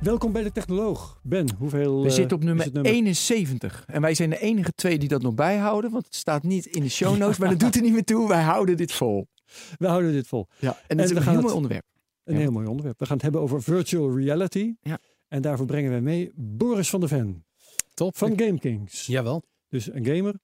Welkom bij de Technoloog. Ben, hoeveel We eh, zitten op nummer, het 71. En wij zijn de enige twee die dat nog bijhouden. Want het staat niet in de show notes. Maar dat doet er niet meer toe. Wij houden dit vol. We houden dit vol. Ja, en En dat is we een gaan heel het- mooi onderwerp. Een Ja. heel mooi onderwerp. We gaan het hebben over virtual reality. Ja. En daarvoor brengen wij mee Boris van der Ven Top. van Game Kings. Jawel. Dus een gamer.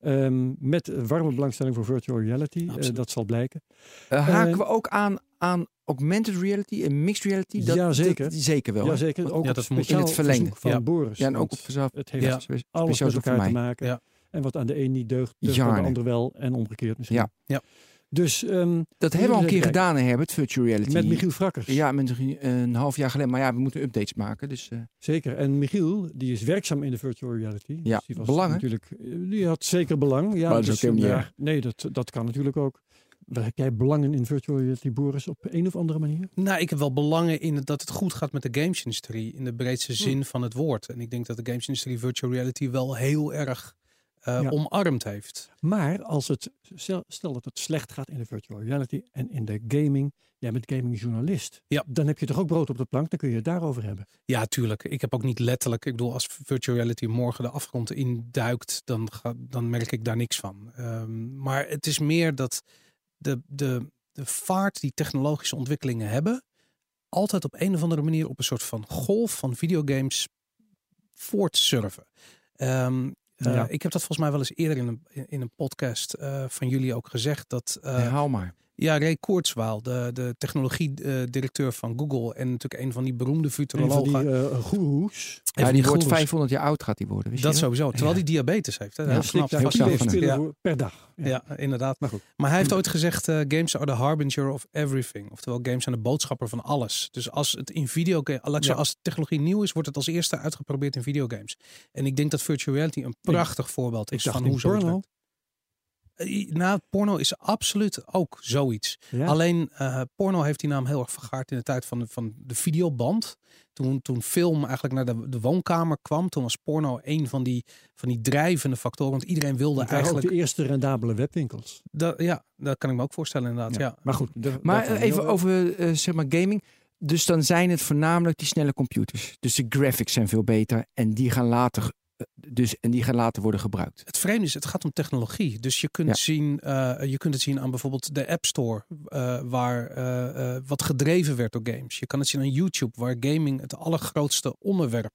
ehm, met warme belangstelling voor virtual reality. Eh, Absoluut. dat zal blijken. Eh, haken we ook aan, aan augmented reality en mixed reality? Dat, Ja, zeker. dat- zeker wel. Ook Ja, dat moet- speciaal in het verlengde. van Ja. Boris. Ja, en ook op vanzelf. Het heeft Ja. Alles speciaal met elkaar te mij. maken. Ja. En wat aan de een niet deugt, deugt aan de ander wel. En omgekeerd misschien. Ja. Ja. Dus ehm, Dat hebben we al een keer gedaan, Herbert, virtual reality. met Michiel Frakkers. Ja, met een, een half jaar geleden. Maar ja, we moeten updates maken. Dus eh, Zeker. En Michiel, die is werkzaam in de virtual reality. Ja, Dus die was belang, natuurlijk. eh, Die had zeker belang. Ja, Maar dat is dus, ook helemaal niet ja, erg. Nee, dat, dat kan natuurlijk ook. Heb jij belangen in virtual reality, Boris, op een of andere manier? Nou, ik heb wel belangen in dat het goed gaat met de gamesindustrie in de breedste Hm. zin van het woord. En ik denk dat de gamesindustrie virtual reality wel heel erg eh, Ja. omarmd heeft. Maar als het, stel, stel dat het slecht gaat in de virtual reality en in de gaming. Jij bent gamingjournalist. Ja. Dan heb je toch ook brood op de plank. Dan kun je het daarover hebben. Ja, tuurlijk. Ik heb ook niet letterlijk. Ik bedoel, als virtual reality morgen de afgrond induikt, dan, ga, dan merk ik daar niks van. Ehm, maar het is meer dat de, de, de vaart die technologische ontwikkelingen hebben, altijd op een of andere manier op een soort van golf van videogames voortsurfen. Ehm, eh, Ja. Ik heb dat volgens mij wel eens eerder in een, in een podcast eh, van jullie ook gezegd. Dat eh, herhaal maar. Ja, Ray Kurzweil, de, de technologie-directeur van Google en natuurlijk een van die beroemde Een van futurologen. die eh goeroes. Een Ja, die die wordt goeroes. 500 jaar oud gaat die worden. Wist Dat je sowieso. Terwijl Ja. die diabetes heeft. Hè? Ja, hij Daar heel spelen Ja. per dag. Ja, inderdaad. Maar goed. Maar hij heeft ooit gezegd: eh, games are the harbinger of everything. Oftewel, games zijn de boodschapper van alles. Dus als het in videogames, Ja. als technologie nieuw is, wordt het als eerste uitgeprobeerd in videogames. En ik denk dat virtual reality een prachtig voorbeeld is van hoe. Eh, Nou, porno is absoluut ook zoiets. Ja. Alleen eh, porno heeft die naam heel erg vergaard in de tijd van de, van de videoband. Toen, toen film eigenlijk naar de, de woonkamer kwam, toen was porno een van die, van die drijvende factoren. Want iedereen wilde waren ook eigenlijk. de eerste rendabele webwinkels. Dat, ja, dat kan ik me ook voorstellen inderdaad. Ja. Maar goed. de- Maar eh, even heel- over eh, zeg maar gaming. Dus dan zijn het voornamelijk die snelle computers. Dus de graphics zijn veel beter en die gaan later, eh, dus, en die gaan later worden gebruikt. Het vreemde is, het gaat om technologie. Dus je kunt, Ja. zien, eh, je kunt het zien aan bijvoorbeeld de App Store, eh, waar eh, wat gedreven werd door games. Je kan het zien aan YouTube, waar gaming het allergrootste onderwerp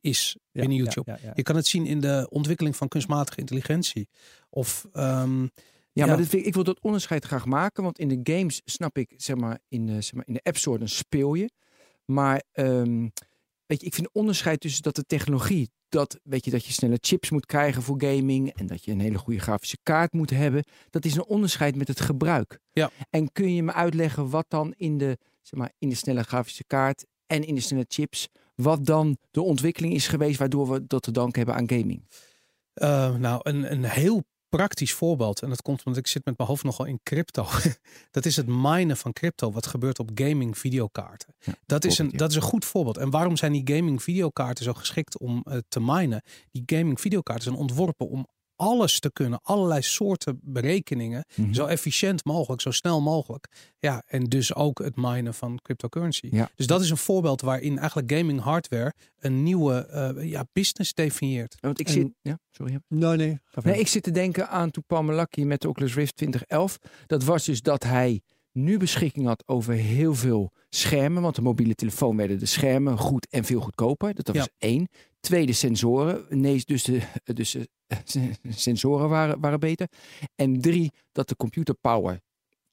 is Ja, binnen YouTube. ja. Je kan het zien in de ontwikkeling van kunstmatige intelligentie. Of ehm, Ja, maar vind ik, ik wil dat onderscheid graag maken. Want in de games snap ik, zeg maar, in de, zeg maar, in de App Store dan speel je. Maar ehm, weet je, ik vind onderscheid tussen dat de technologie, dat, weet je, dat je snelle chips moet krijgen voor gaming en dat je een hele goede grafische kaart moet hebben. Dat is een onderscheid met het gebruik. Ja. En kun je me uitleggen wat dan in de, zeg maar, in de snelle grafische kaart en in de snelle chips, wat dan de ontwikkeling is geweest waardoor we dat te danken hebben aan gaming? Eh, nou, een, een heel praktisch voorbeeld. En dat komt omdat ik zit met mijn hoofd nogal in crypto. dat is het minen van crypto. Wat gebeurt op gaming videokaarten. dat, is een, ja. dat is een goed voorbeeld. En waarom zijn die gaming videokaarten zo geschikt om eh, te minen? Die gaming videokaarten zijn ontworpen om alles te kunnen. Allerlei soorten berekeningen. Mhm. Zo efficiënt mogelijk, zo snel mogelijk. Ja, en dus ook het minen van cryptocurrency. Ja. Dus dat is een voorbeeld waarin eigenlijk gaming hardware een nieuwe eh, ja, business definieert. Want ik En- zit, ja, sorry. Nee, nee. Nee, ik zit te denken aan toen Paul Malaki met de Oculus Rift 2011. Dat was dus dat hij nu beschikking had over heel veel schermen. Want de mobiele telefoon werden de schermen goed en veel goedkoper. Dat was één. Tweede, sensoren. Nee, dus de, dus de sensoren waren, waren beter. En drie, dat de computer power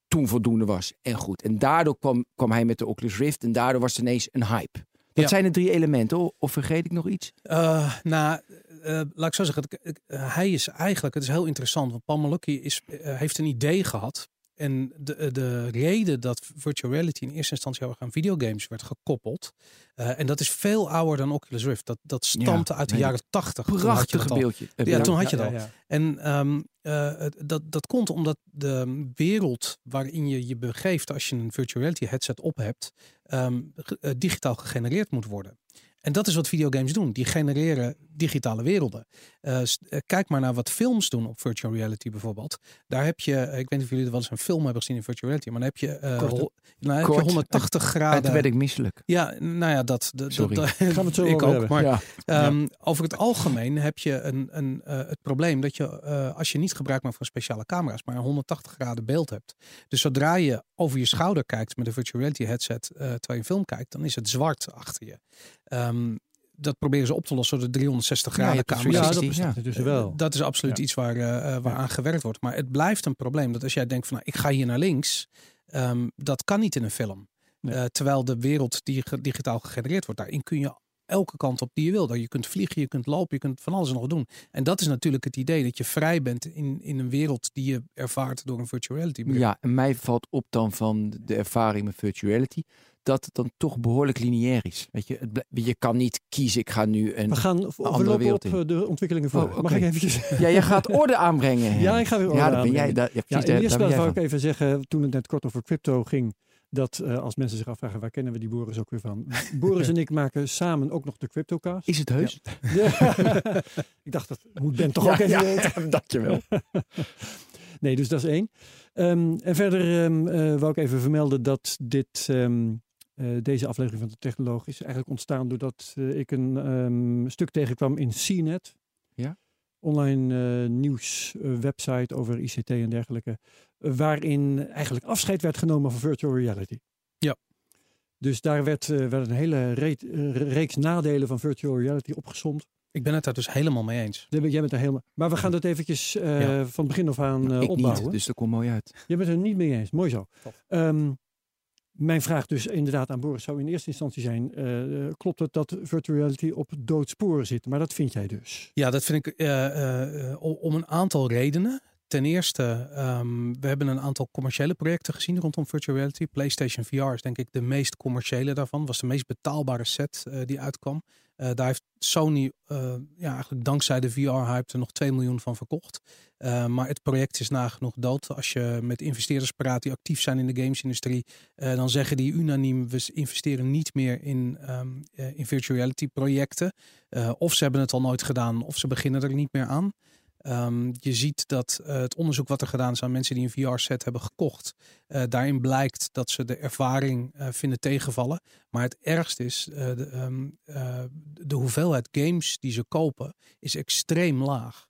toen voldoende was en goed. En daardoor kwam, kwam hij met de Oculus Rift en daardoor was het ineens een hype. Dat Ja. zijn de drie elementen. Of- vergeet ik nog iets? Eh, nou, eh, laat ik zo zeggen. hij is eigenlijk, het is heel interessant. Want Paul Malaki is, eh, heeft een idee gehad. En de, de reden dat virtual reality in eerste instantie aan videogames werd gekoppeld. eh, en dat is veel ouder dan Oculus Rift. Dat, dat stampte uit de jaren tachtig. Al. beeldje. Eh, Ja, toen had je Ja, dat ja, al. ja. En ehm, eh, dat, dat komt omdat de wereld waarin je je begeeft als je een virtual reality headset op hebt, ehm, eh, digitaal gegenereerd moet worden. En dat is wat videogames doen. Die genereren digitale werelden. Eh, eh, kijk maar naar wat films doen op virtual reality bijvoorbeeld. Daar heb je, eh, ik weet niet of jullie er wel eens een film hebben gezien in virtual reality, maar dan heb je, eh, hol- nou, heb je Kort. 180 En graden. toen werd ik misselijk. Ja, nou ja, dat. dat Sorry. dat- Gaan we het zo ik ook. hebben. Maar ja. Ehm, Over het algemeen heb je een, een, eh, het probleem dat je, eh, als je niet gebruik maakt van speciale camera's, maar een 180 graden beeld hebt. Dus zodra je over je schouder kijkt met een virtual reality headset, eh, terwijl je een film kijkt, dan is het zwart achter je. Ehm, dat proberen ze op te lossen door de 360 Ja, je graden een camera's. Ja, dat 360, bestaat dus wel. Dat is absoluut Ja. iets waar, eh, eh, waar aan gewerkt wordt. Maar het blijft een probleem dat als jij denkt van nou, ik ga hier naar links, ehm, dat kan niet in een film. Nee. Eh, terwijl de wereld die ge- digitaal gegenereerd wordt, daarin kun je elke kant op die je wil. Dat Je kunt vliegen, je kunt lopen, je kunt van alles nog doen. En dat is natuurlijk het idee dat je vrij bent in, in een wereld die je ervaart door een virtual reality. bril. Ja, en mij valt op dan van de ervaring met virtuality dat het dan toch behoorlijk lineair is. Weet je, het je kan niet kiezen, ik ga nu een... We gaan andere wereld op in. eh, de ontwikkelingen voor. Oh, oké. Mag ik eventjes? Ja, jij gaat orde aanbrengen. Ja, ik ga weer orde Ja, dat ben jij. aanbrengen. Dat, ja, Ja, in eerste plaats wou ik even zeggen, toen het net kort over crypto ging, dat eh, als mensen zich afvragen, waar kennen we die Boris ook weer van? Boris en ik maken samen ook nog de CryptoCast. Is het heus? Ja. ik dacht, dat moet Ben toch ook even weten. dankjewel. Nee, dus dat is één. Ehm, en verder eh, wou ik even vermelden dat dit, ehm, eh, deze aflevering van de Technoloog is eigenlijk ontstaan doordat eh, ik een ehm, stuk tegenkwam in CNET. Ja. Online eh, nieuws eh, website over ICT en dergelijke. waarin eigenlijk afscheid werd genomen van virtual reality. Ja. Dus daar werd, eh, werd een hele reet- reeks nadelen van virtual reality opgesomd. Ik ben het daar dus helemaal mee eens. Jij bent er helemaal. Maar we gaan dat eventjes eh, Ja. van begin af aan eh, ik opbouwen. niet, dus dat komt mooi uit. Je bent het er niet mee eens. Mooi zo. Tof. Mijn vraag dus inderdaad aan Boris zou in eerste instantie zijn: eh, klopt het dat virtual reality op doodsporen zit? Maar dat vind jij dus. Ja, dat vind ik eh, eh, om een aantal redenen. Ten eerste, ehm, we hebben een aantal commerciële projecten gezien rondom virtual reality. PlayStation VR is denk ik de meest commerciële daarvan. Was de meest betaalbare set die uitkwam. Eh, daar heeft Sony eh, ja, eigenlijk dankzij de VR-hype er nog 2 miljoen van verkocht. Eh, maar het project is nagenoeg dood. Als je met investeerders praat die actief zijn in de gamesindustrie, dan zeggen die unaniem, we investeren niet meer in, eh, in virtual reality projecten. Of ze hebben het al nooit gedaan, of ze beginnen er niet meer aan. Ehm, je ziet dat eh, het onderzoek wat er gedaan is aan mensen die een VR-set hebben gekocht, eh, daarin blijkt dat ze de ervaring eh, vinden tegenvallen. Maar het ergste is, de, ehm, eh, de hoeveelheid games die ze kopen is extreem laag.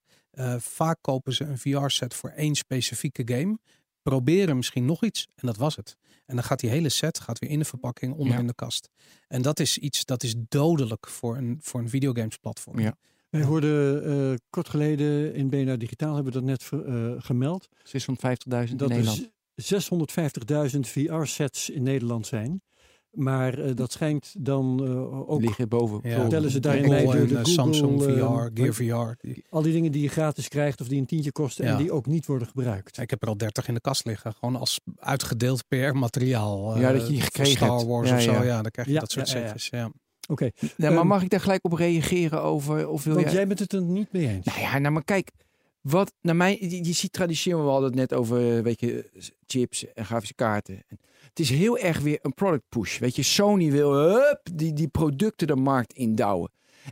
Vaak kopen ze een VR-set voor één specifieke game, proberen misschien nog iets en dat was het. En dan gaat die hele set gaat weer in de verpakking onder Ja. in de kast. En dat is iets dat is dodelijk voor een, voor een videogames platform. Ja. Wij hoorden eh, kort geleden in BNR Digitaal hebben we dat net ver- eh, gemeld. 650.000 in Dat Nederland. er z- 650.000 VR-sets in Nederland zijn. Maar eh, dat schijnt dan eh, ook liggen boven. Ja, tellen ze daarin mee de- en, de Google, Samsung VR, Gear VR. Al die dingen die je gratis krijgt of die een tientje kosten en die ook niet worden gebruikt. Ik heb er al 30 in de kast liggen. Gewoon als uitgedeeld PR-materiaal. Ja, eh, dat je gekregen Star hebt. Wars Ja, of zo. ja. Ja, dan krijg je Ja, dat soort ja, ja, Ja. Oké, maar Ehm, mag ik daar gelijk op reageren over? Of wil want jij... jij bent het er niet mee eens. Nou ja, nou maar kijk. Wat naar mij, je, je ziet traditioneel, we hadden het net over, weet je, chips en grafische kaarten. En het is heel erg weer een product push. Weet je, Sony wil hup, die, die producten de markt indouwen.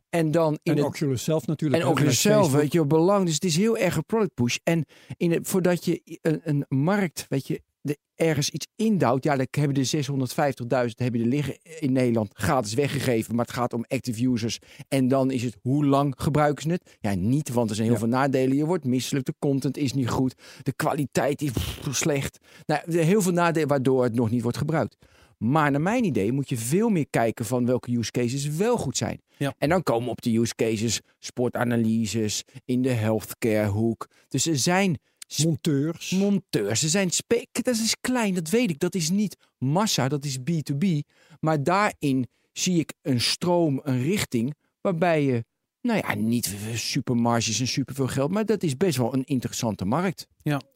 En dan in en het, Oculus zelf natuurlijk. en vanuit zelf, Facebook. weet je, belang. Dus het is heel erg een product push. En in het, voordat je een, een markt, weet je, de, ergens iets indouwt, ja, dan hebben de 650.000 hebben er liggen in Nederland gratis weggegeven. Maar het gaat om active users. En dan is het, hoe lang gebruiken ze het? Ja, niet, want er zijn heel Ja. veel nadelen. Je wordt misselijk, de content is niet goed, de kwaliteit is slecht. Nou, er heel veel nadelen waardoor het nog niet wordt gebruikt. Maar naar mijn idee moet je veel meer kijken van welke use cases wel goed zijn. Ja. En dan komen op de use cases sportanalyses, in de healthcare hoek. Dus er zijn Monteurs. monteurs, er zijn Dat is klein, dat weet ik. Dat is niet massa, dat is B2B. Maar daarin zie ik een stroom, een richting waarbij je Nou ja, niet supermarges en superveel geld, maar dat is best wel een interessante markt.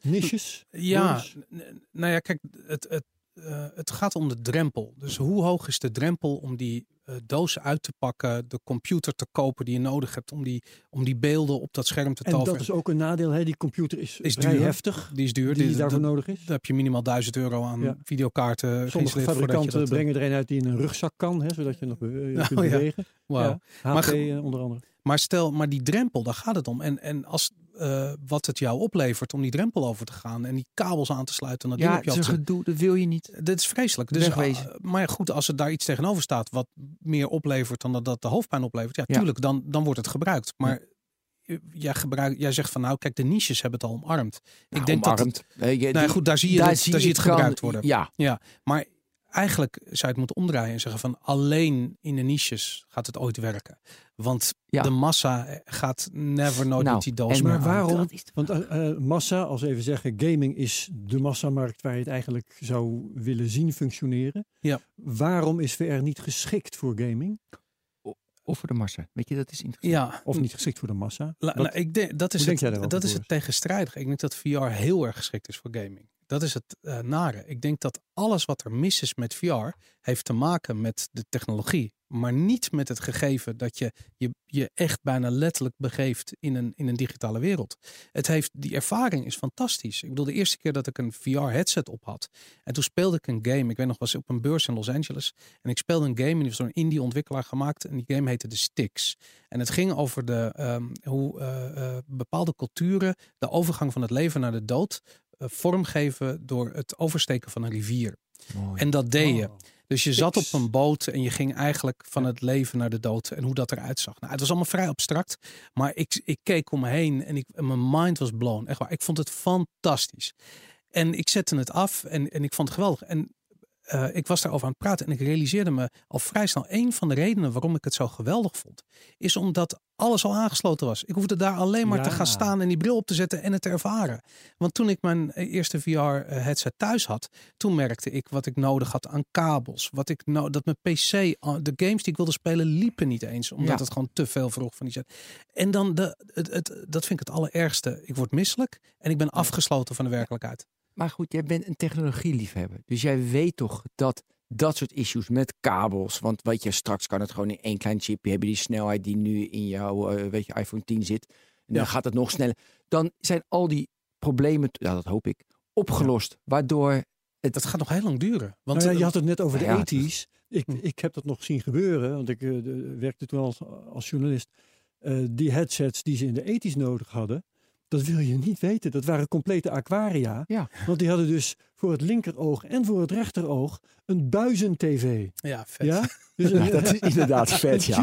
Niches? Ja, Boris? n- n- nou ja, kijk, het, het, eh, het gaat om de drempel. Dus hoe hoog is de drempel om die eh, doos uit te pakken, de computer te kopen die je nodig hebt om die, om die beelden op dat scherm te En toveren? dat is ook een nadeel. Hè? Die computer is, Is vrij duur. heftig. die is duur. Die, Die- daarvoor nodig is. Dan heb je minimaal 1000 euro aan Ja. videokaarten. Sommige fabrikanten dat, eh, brengen er een uit die in een rugzak kan, hè, zodat je nog je Oh, kunt ja. bewegen. Wauw. Ja, HP Maar ge- onder andere. Maar stel, maar die drempel, daar gaat het om. En, en als eh, wat het jou oplevert om die drempel over te gaan en die kabels aan te sluiten en dat Ja, het is gedoe, dat wil je niet. Dit is vreselijk. Dus, ah, maar ja, goed, als er daar iets tegenover staat wat meer oplevert dan dat, dat de hoofdpijn oplevert, ja, Ja. tuurlijk, dan, dan wordt het gebruikt. Maar eh, jij, gebruikt, jij zegt van nou, kijk, de niches hebben het al omarmd. Ik denk dat. Nee, je- Nou ja, die- goed, daar zie je, het, daar zie je het kan- gebruikt worden. Ja, Maar eigenlijk zou je het moeten omdraaien en zeggen van alleen in de niches gaat het ooit werken. Want Ja. de massa gaat never nooit Nou, met die doos maar aan. waarom? Want eh, eh, massa, als we even zeggen, gaming is de massamarkt waar je het eigenlijk zou willen zien functioneren. Ja. Waarom is VR niet geschikt voor gaming? of voor de massa. Weet je, dat is interessant. Ja, Of niet geschikt voor de massa? La- Dat- nou, ik denk, dat is, hoe denk jij het, dat is het tegenstrijdige. Ik denk dat VR heel erg geschikt is voor gaming. Dat is het eh, nare. Ik denk dat alles wat er mis is met VR heeft te maken met de technologie. Maar niet met het gegeven dat je je, je echt bijna letterlijk begeeft in een, in een digitale wereld. Het heeft, die ervaring is fantastisch. Ik bedoel, de eerste keer dat ik een VR-headset op had. En toen speelde ik een game. Ik weet nog, was op een beurs in Los Angeles. En ik speelde een game en die was door een indie-ontwikkelaar gemaakt. En die game heette The Sticks. En het ging over de, ehm, hoe eh, eh, bepaalde culturen de overgang van het leven naar de dood vormgeven door het oversteken van een rivier. Mooi. En dat deed je. Oh. Dus je zat op een boot en je ging eigenlijk van het leven naar de dood en hoe dat eruit zag. Nou, het was allemaal vrij abstract, maar ik, ik keek om me heen en, ik, en mijn mind was blown. Echt waar, ik vond het fantastisch. En ik zette het af en, en ik vond het geweldig. En eh, ik was daarover aan het praten en ik realiseerde me al vrij snel. Een van de redenen waarom ik het zo geweldig vond, is omdat alles al aangesloten was. Ik hoefde daar alleen maar te gaan staan en die bril op te zetten en het te ervaren. Want toen ik mijn eerste VR-headset thuis had, toen merkte ik wat ik nodig had aan kabels. Wat ik no dat mijn PC, aan- de games die ik wilde spelen, liepen niet eens. Omdat Ja. het gewoon te veel vroeg van die set. En dan, de, het, het, dat vind ik het allerergste. Ik word misselijk en ik ben afgesloten van de werkelijkheid. Maar goed, jij bent een technologieliefhebber. Dus jij weet toch dat dat soort issues met kabels. Want weet je, straks kan het gewoon in één klein chipje hebben. Die snelheid die nu in jouw eh, weet je, iPhone 10 zit. En dan Ja. gaat het nog sneller. Dan zijn al die problemen, ja, dat hoop ik, opgelost. Waardoor Dat gaat nog heel lang duren. Want nou ja, je eh, had het net over de Ja, het 80s. Ik, Hm. ik heb dat nog zien gebeuren, want ik eh, werkte toen als, als journalist. Eh, die headsets die ze in de 80s nodig hadden, dat wil je niet weten. Dat waren complete aquaria. Ja. Want die hadden dus voor het linkeroog en voor het rechteroog een buizen-tv. ja, vet. Ja? Dus een, dat is inderdaad een vet, ja.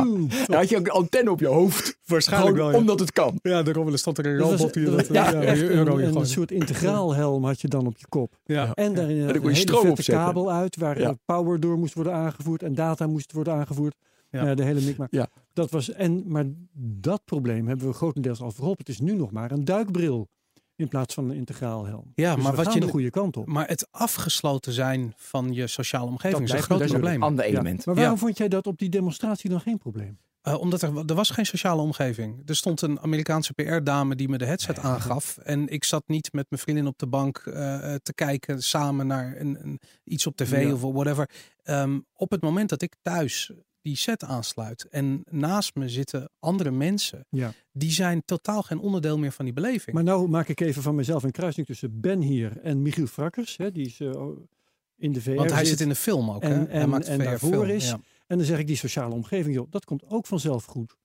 Dan had je ook een antenne op je hoofd. Waarschijnlijk Gewoon wel, ja. omdat het kan. Ja, daarom stond er een robot die dat ja, echt een euro een, een soort integraalhelm had je dan op je kop. Ja. En daarin dan een kon je hele stroom vette opzetten. kabel uit waar Ja. eh, power door moest worden aangevoerd en data moest worden aangevoerd. Ja. Ja. de hele mikmak. Ja. Dat was, en, maar dat probleem hebben we grotendeels al voorop. Het is nu nog maar een duikbril in plaats van een integraalhelm. Ja, Dus maar we wat gaan je de goede kant op. Maar het afgesloten zijn van je sociale omgeving Dat is een groot probleem. Ander Ja. element. Maar waarom Ja. vond jij dat op die demonstratie dan geen probleem? Eh, omdat er, er was geen sociale omgeving. Er stond een Amerikaanse PR-dame die me de headset aangaf. En ik zat niet met mijn vriendin op de bank eh, eh, te kijken samen naar een, een, iets op tv Ja. of whatever. Ehm, op het moment dat ik thuis die set aansluit en naast me zitten andere mensen, Ja. die zijn totaal geen onderdeel meer van die beleving. Maar nou maak ik even van mezelf een kruising tussen Ben hier en Michiel Frakkers. Hè, die is eh, in de VR Want hij zit in de film ook. en- hè? hij en- maakt en VR daarvoor is- ja. En dan zeg ik die sociale omgeving, joh, dat komt ook vanzelf goed.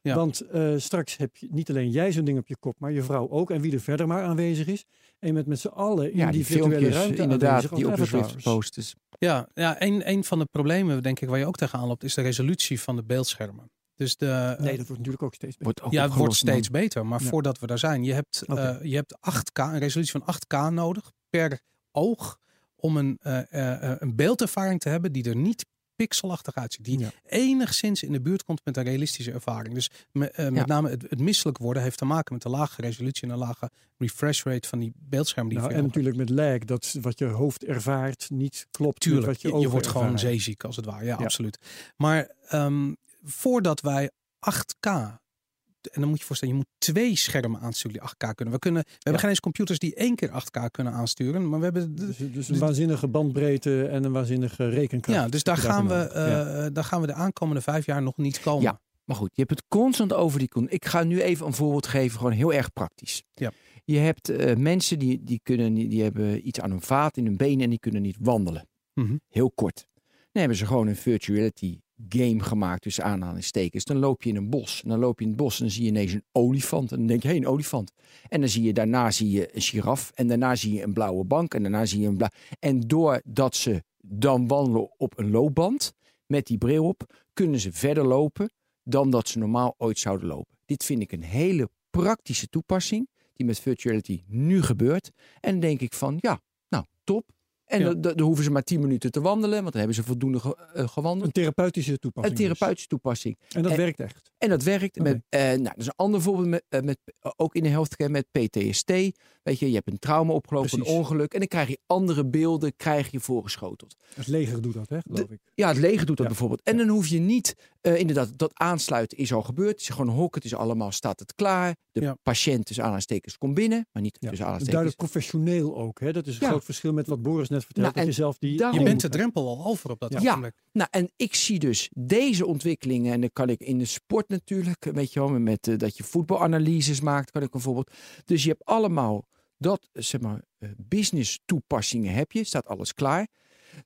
Ja. Want eh, straks heb je niet alleen jij zo'n ding op je kop, maar je vrouw ook. En wie er verder maar aanwezig is. En je bent met z'n allen in Ja, die, die virtuele filmpjes, ruimte inderdaad, die op de posters. Ja, ja een, een van de problemen, denk ik, waar je ook tegenaan loopt, is de resolutie van de beeldschermen. Dus de, Nee, eh, dat wordt natuurlijk ook steeds beter. Wordt ook ja, het wordt man. steeds beter. Maar Ja. voordat we daar zijn, je hebt, eh, je hebt 8K, een resolutie van 8K nodig per oog om een, eh, een beeldervaring te hebben die er niet pixelachtig uitziet. Die Ja. enigszins in de buurt komt met een realistische ervaring. Dus me- eh, met Ja. name het, het misselijk worden heeft te maken met de lage resolutie en een lage refresh rate van die beeldschermen die Nou, en natuurlijk met lag, dat wat je hoofd ervaart niet klopt Tuurlijk, wat je, je, je ogen wordt gewoon zeeziek als het ware. Ja, Ja. absoluut. Maar ehm, voordat wij 8K en dan moet je voorstellen, je moet twee schermen aansturen die 8K kunnen. We, kunnen, we hebben geen eens computers die één keer 8K kunnen aansturen, maar we hebben... de- Dus, dus een waanzinnige bandbreedte en een waanzinnige rekenkracht. ja, dus daar gaan, we. Ja. eh, daar gaan we de aankomende vijf jaar nog niet komen. Ja. Maar goed, je hebt het constant over die... Ik ga nu even een voorbeeld geven, gewoon heel erg praktisch. Ja. Je hebt eh, mensen die, die, kunnen, niet- die hebben iets aan hun vaat in hun benen en die kunnen niet wandelen. Mhm. Heel kort. Dan hebben ze gewoon een virtuality game gemaakt tussen aanhalingstekens. Dan loop je in een bos. En dan loop je in het bos en dan zie je ineens een olifant. En dan denk je, hé, een olifant. En dan zie je daarna zie je een giraf. En daarna zie je een blauwe bank. En daarna zie je een blauw... En doordat ze dan wandelen op een loopband met die bril op, kunnen ze verder lopen dan dat ze normaal ooit zouden lopen. Dit vind ik een hele praktische toepassing die met virtuality nu gebeurt. En dan denk ik van, ja, nou, top. En Ja. dan, dan hoeven ze maar 10 minuten te wandelen, want dan hebben ze voldoende ge- eh, gewandeld. Een therapeutische toepassing. Een therapeutische toepassing. dus. En dat en- werkt echt. En dat werkt. Met, eh, nou, dat is een ander voorbeeld met, eh, met, ook in de healthcare met PTSD. Weet je, je hebt een trauma opgelopen, Precies. een ongeluk. En dan krijg je andere beelden krijg je voorgeschoteld. Het leger doet dat, hè, geloof ik. Ja, het leger doet dat Ja. bijvoorbeeld. En dan hoef je niet, eh, inderdaad, dat aansluiten is al gebeurd. Het is gewoon hok, het is allemaal, staat het klaar. De Ja. patiënt tussen aanhalingstekens komt binnen, maar niet Ja. tussen aanhalingstekens. Duidelijk professioneel ook. Hè? Dat is een Ja. groot verschil met wat Boris net vertelde. Nou, dat en je zelf die... daarom- Je bent de drempel al over op dat Ja. ogenblik. Nou, en ik zie dus deze ontwikkelingen, en dan kan ik in de sport natuurlijk, weet je wel, met eh, dat je voetbalanalyses maakt, kan ik een voorbeeld. Dus je hebt allemaal dat, zeg maar, eh, business toepassingen heb je, staat alles klaar.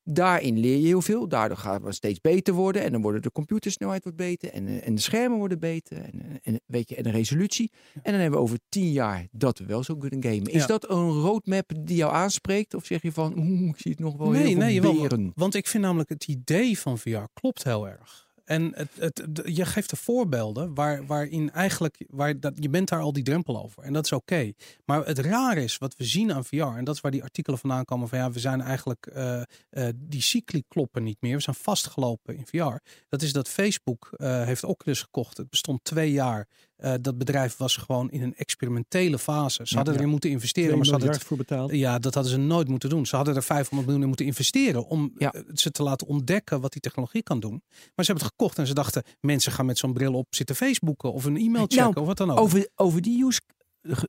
Daarin leer je heel veel, daardoor gaat het steeds beter worden en dan worden de computersnelheid wordt beter en, eh, en de schermen worden beter en, en, weet je, en de resolutie. En dan hebben we over tien jaar dat we wel zo kunnen gamen. Is Ja. dat een roadmap die jou aanspreekt of zeg je van, oeh, ik zie het nog wel heel Nee, veel beren? want ik vind namelijk het idee van VR klopt heel erg. En het, het, je geeft de voorbeelden waar, waarin eigenlijk, waar dat, je bent daar al die drempel over. En dat is oké. Maar het raar is wat we zien aan VR, en dat is waar die artikelen vandaan komen van ja, we zijn eigenlijk, eh, eh, die cycli kloppen niet meer. We zijn vastgelopen in VR. Dat is dat Facebook eh, heeft Oculus gekocht. Het bestond twee jaar. Eh, dat bedrijf was gewoon in een experimentele fase. Ze hadden ja. erin moeten investeren, 2 maar ze hadden miljard voor betaald. ja, dat hadden ze nooit moeten doen. Ze hadden er 500 miljoen in moeten investeren om Ja. eh, ze te laten ontdekken wat die technologie kan doen. Maar ze hebben het gekocht en ze dachten, mensen gaan met zo'n bril op zitten Facebooken of een e-mail checken Nou, of wat dan ook. Over, over die, use,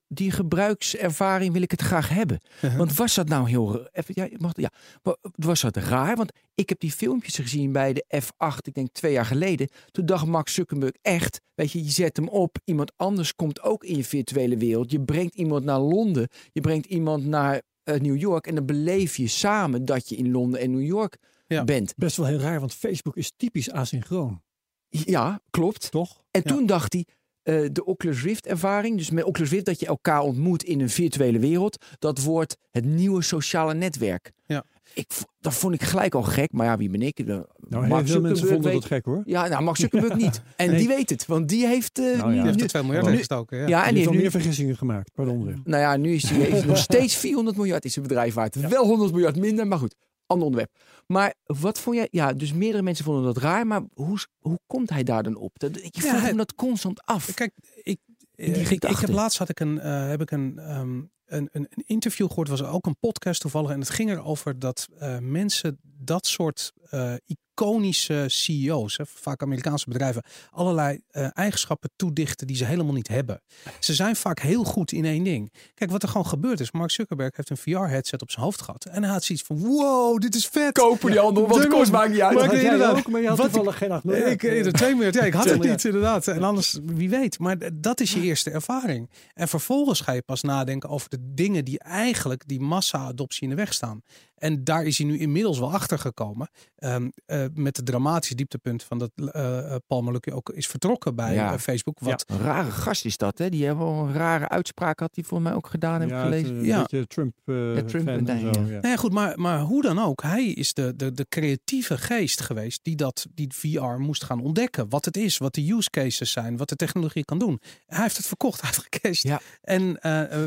die gebruikservaring wil ik het graag hebben. Uh-huh. Want was dat nou heel... Even, ja, mag, ja, wa- was dat raar? Want ik heb die filmpjes gezien bij de F8, ik denk twee jaar geleden. Toen dacht Max Zuckerberg echt, weet je, je zet hem op. Iemand anders komt ook in je virtuele wereld. Je brengt iemand naar Londen. Je brengt iemand naar eh, New York. En dan beleef je samen dat je in Londen en New York Ja. bent. Best wel heel raar, want Facebook is typisch asynchroon. Ja, klopt. Toch? En Ja. toen dacht hij, eh, de Oculus Rift ervaring, dus met Oculus Rift dat je elkaar ontmoet in een virtuele wereld, dat wordt het nieuwe sociale netwerk. Ja. Ik, dat vond ik gelijk al gek, maar ja, wie ben ik? De, Nou, Mark veel mensen vonden weet- dat gek hoor. Ja, nou, Max Zuckerberg niet. En Nee. die weet het, want die heeft... eh, Nou ja. Die heeft nu- er 2 miljard gestoken. Ja. Ja, en die die heeft al nu, meer vergissingen gemaakt, pardon. nou ja, nu is hij nog steeds 400 miljard is zijn bedrijf waard. Wel 100 miljard minder, maar goed. Ander onderwerp. Maar wat vond jij? Ja, dus meerdere mensen vonden dat raar. Maar hoe, hoe komt hij daar dan op? Dat, ik vroeg hij- hem dat constant af. Kijk, ik, die eh, ik, ik heb laatst had ik een, eh, heb ik een, ehm, een, een, een interview gehoord, was ook een podcast toevallig. En het ging erover dat eh, mensen dat soort eh, iconische CEO's, hè, vaak Amerikaanse bedrijven, allerlei eh, eigenschappen toedichten die ze helemaal niet hebben. Ze zijn vaak heel goed in één ding. Kijk, wat er gewoon gebeurd is, Mark Zuckerberg heeft een VR-headset op zijn hoofd gehad. En hij had zoiets van, wow, dit is vet. Kopen die handel, want het kost maakt niet uit. Maar ik- jij inderdaad. ook, maar je had Wat- toevallig geen 8 miljard. Ik, de 2 miljard, ja, ik had Twee het niet inderdaad. En anders, wie weet. Maar dat is je eerste ervaring. En vervolgens ga je pas nadenken over de dingen die eigenlijk die massa-adoptie in de weg staan. En daar is hij nu inmiddels wel achter gekomen. Ehm, eh, met het dramatische dieptepunt van dat eh eh, Paul ook is vertrokken bij Ja. Facebook. Wat Een rare gast is dat, hè? Die hebben wel een rare uitspraak had die voor mij ook gedaan, heb ik Ja, gelezen. het, Ja. Beetje Trump, Ja, Trump fan en en zo. ja. Ja. Nou ja, goed, maar, maar hoe dan ook, hij is de, de, de creatieve geest geweest die dat die VR moest gaan ontdekken. Wat het is, wat de use cases zijn, wat de technologie kan doen. Hij heeft het verkocht, hij heeft gecashed. Ja. En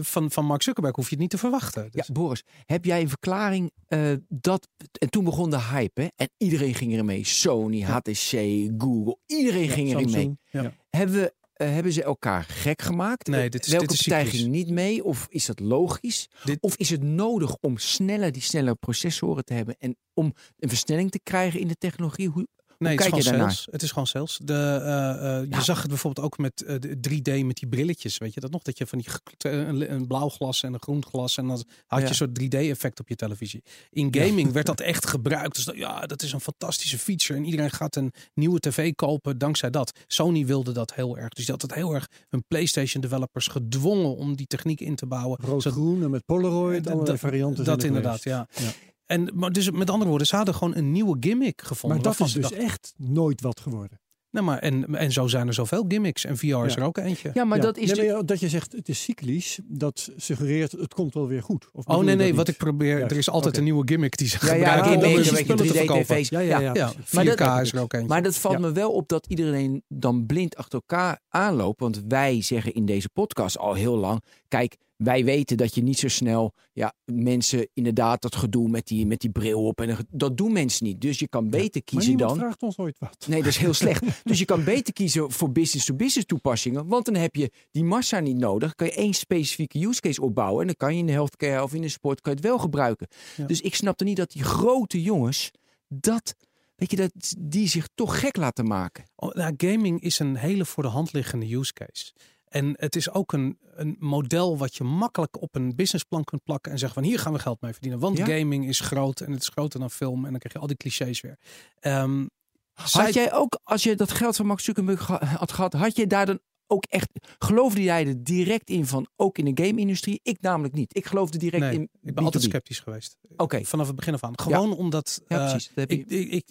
van, van Mark Zuckerberg hoef je het niet te verwachten. Dus, Ja, Boris, heb jij een verklaring eh, dat... En toen begon de hype, hè? En iedereen ging erin mee. Sony, HTC, Google, iedereen ging erin mee. Ja. Hebben, we, eh, hebben ze elkaar gek gemaakt? Nee, dit is- Welke dit is partij ging niet mee? Of is dat logisch? Dit- Of is het nodig om sneller die snelle processoren te hebben en om een versnelling te krijgen in de technologie? Hoe, Nee, het is gewoon sales. Het is gewoon sales. De, eh, eh, je Ja. zag het bijvoorbeeld ook met eh, de 3D met die brilletjes. Weet je dat nog? Dat je van die een, een blauw glas en een groen glas. En dan had je Ja. een soort 3D-effect op je televisie. In gaming werd dat echt gebruikt. Dus dat, ja, dat is een fantastische feature. En iedereen gaat een nieuwe tv kopen dankzij dat. Sony wilde dat heel erg. Dus die had het heel erg hun PlayStation developers gedwongen om die techniek in te bouwen. Rood-groen en met Polaroid, dat- varianten. dat zijn er inderdaad, ja. Ja. En, maar dus met andere woorden, ze hadden gewoon een nieuwe gimmick gevonden. Maar dat is dus echt nooit wat geworden. Nou, maar en, en zo zijn er zoveel gimmicks. En VR is er ook eentje. Ja, maar Ja. dat is... Nee, maar dat je zegt het is cyclisch, dat suggereert het komt wel weer goed. Of Oh nee, nee, wat niet? ik probeer. Juist, Er is altijd een nieuwe gimmick die ze ja, ja, gebruiken gimmick, om een hun beetje spullen te verkopen. 3D-tv's. Ja, ja, ja. Ja, precies. 4K Maar dat- is er ook eentje. Maar dat valt Ja. me wel op dat iedereen dan blind achter elkaar aanloopt. Want wij zeggen in deze podcast al heel lang: kijk, wij weten dat je niet zo snel ja, mensen inderdaad dat gedoe met die, met die bril op. En dat doen mensen niet. Dus je kan beter Maar kiezen niemand dan. vraagt ons ooit wat. Nee, dat is heel slecht. Dus je kan beter kiezen voor business-to-business toepassingen. Want dan heb je die massa niet nodig. Dan kan je één specifieke use case opbouwen. En dan kan je in de healthcare of in de sport kan je het wel gebruiken. Ja. Dus ik snapte niet dat die grote jongens dat, weet je, dat die zich toch gek laten maken. Oh, nou, gaming is een hele voor de hand liggende use case. En het is ook een, een model wat je makkelijk op een businessplan kunt plakken en zeggen van hier gaan we geld mee verdienen. Want Ja. gaming is groot en het is groter dan film en dan krijg je al die clichés weer. Ehm, Had zij- jij ook, als je dat geld van Max Zuckerberg had gehad, had je daar dan ook echt, geloofde jij er direct in van, ook in de game-industrie? Ik namelijk niet. Ik geloofde direct nee, in ik ben altijd B2B. sceptisch geweest. Oké. Vanaf het begin af aan. Gewoon omdat Ja, eh, precies. Ik, ik,